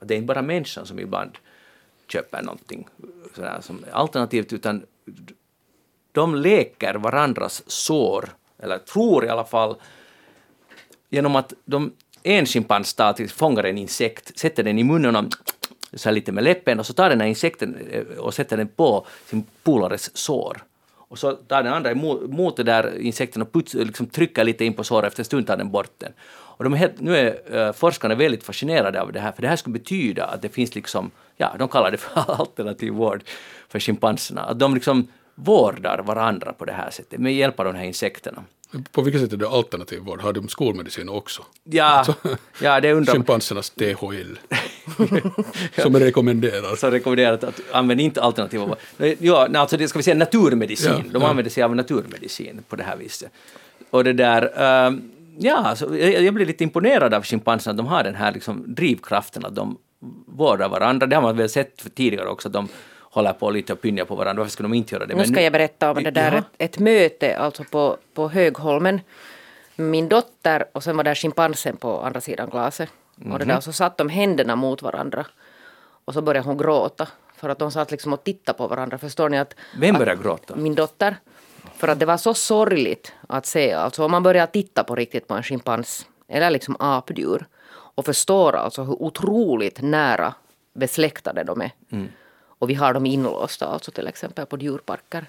Det är inte bara människan som ibland köper någonting sådär som alternativt, utan de leker varandras sår, eller tror i alla fall, genom att de, en schimpans fångar en insekt, sätter den i munnen och så här lite med läppen och så tar den här insekten eh, och sätter den på sin polares sår. Och så tar den andra emot den där insekten och puts, eh, liksom trycker lite in på såret, efter en stund tar den bort den. Och de är helt, nu är uh, forskarna väldigt fascinerade av det här, för det här skulle betyda att det finns liksom, ja, de kallar det för alternativ vård för schimpanserna, att de liksom vårdar varandra på det här sättet med hjälp av de här insekterna. På vilket sätt är det alternativ vård? Har de skolmedicin också? Ja, ja det undrar Schimpansernas THL. Som är rekommenderad. Så rekommenderat att använda inte alternativa... Ja, nej, alltså det ska vi säga naturmedicin. Ja, De ja. använder sig av naturmedicin på det här viset. Och det där... ehm, ja, alltså, jag, blir lite imponerad av schimpanserna. De har den här liksom, drivkraften att de vårdar varandra. Det har man väl sett tidigare också. De håller på lite och pynjar på varandra. Varför skulle de inte göra det? Nu ska jag berätta om det där ett, ett möte alltså på, på Högholmen. Min dotter och sen var där schimpansen på andra sidan glaset. Och Mhm. det där, och så satt de händerna mot varandra. Och så började hon gråta. För att de satt liksom och tittade på varandra. Förstår ni att... Vem att började gråta? Min dotter. För att det var så sorgligt att se. Alltså om man börjar titta på riktigt på en schimpans. Eller liksom apdjur. Och förstår alltså hur otroligt nära besläktade de är. Mm. Och vi har dem inlåsta alltså till exempel på djurparker.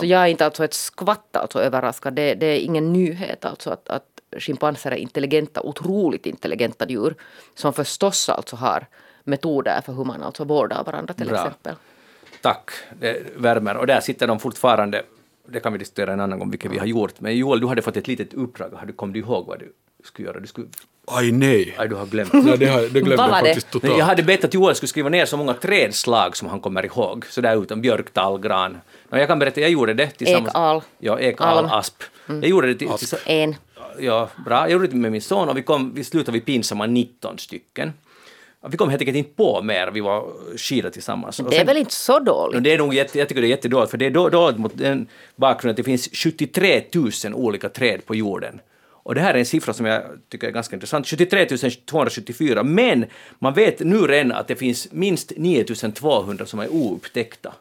Så jag är inte alltså ett skvatt alltså överraskad. Det, det är ingen nyhet alltså att, att schimpanser är intelligenta, otroligt intelligenta djur. Som förstås alltså har metoder för hur man alltså vårdar varandra till Bra. exempel. Tack, det värmer. Och där sitter de fortfarande. Det kan vi diskutera en annan gång, vilket vi har gjort. Men Joel, du hade fått ett litet uppdrag. Kom du ihåg vad du skulle göra? Du skulle... Aj nej. Aj, du har glömt. Nej, det, har, det glömde jag faktiskt Nej, totalt. jag hade bett att Joel skulle skriva ner så många trädslag som han kommer ihåg. Så där utan björk, tall, gran. No, jag kan berätta, jag gjorde det tillsammans... Ek, al. Ja, ek, al, Alm. asp. Jag gjorde det till, tillsa- En. Ja, bra. Jag gjorde det med min son och vi, kom, vi slutade vid pinsamma 19 stycken. Vi kom helt enkelt inte på mer, vi var skida tillsammans. Det är sen- väl inte så dåligt? Det är nog jätte, jag tycker det är jättedåligt, för det är då- dåligt mot den bakgrunden att det finns 73 000 olika träd på jorden. Och det här är en siffra som jag tycker är ganska intressant. 73 274, men man vet nu redan att det finns minst 9 200 som är oupptäckta.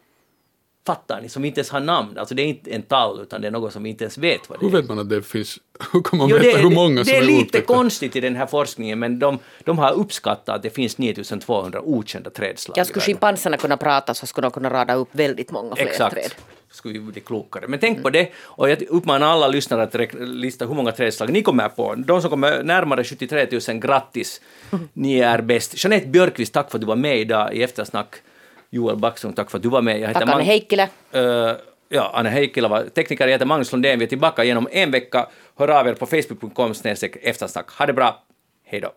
Fattar ni? Som inte ens har namn. Alltså det är inte en tall, utan det är något som vi inte ens vet vad det Hur är. vet man att det finns? Hur kan man Jo, veta det, hur många det, som det är är lite oupptäckta? konstigt i den här forskningen, men de, de har uppskattat att det finns 9200 okända trädslag. Jag i skulle schimpanserna kunna prata så skulle de kunna rada upp väldigt många fler Exakt. träd. Skulle vi bli klokare. Men tänk på det, och jag uppmanar alla lyssnare att lista hur många trädslag ni kommer på. De som kommer närmare 73 000, grattis! Ni är bäst. Jeanette Björkqvist, tack för att du var med idag i Eftersnack. Joel Backström, tack för att du var med. Jag Tack Anne Mag- Heikkilä. Eh, ja, Anne Heikkilä var tekniker, jag heter Magnus Lundén. Vi är tillbaka genom en vecka. Hör av er på facebook.com eftersnack. Ha det bra, hej då!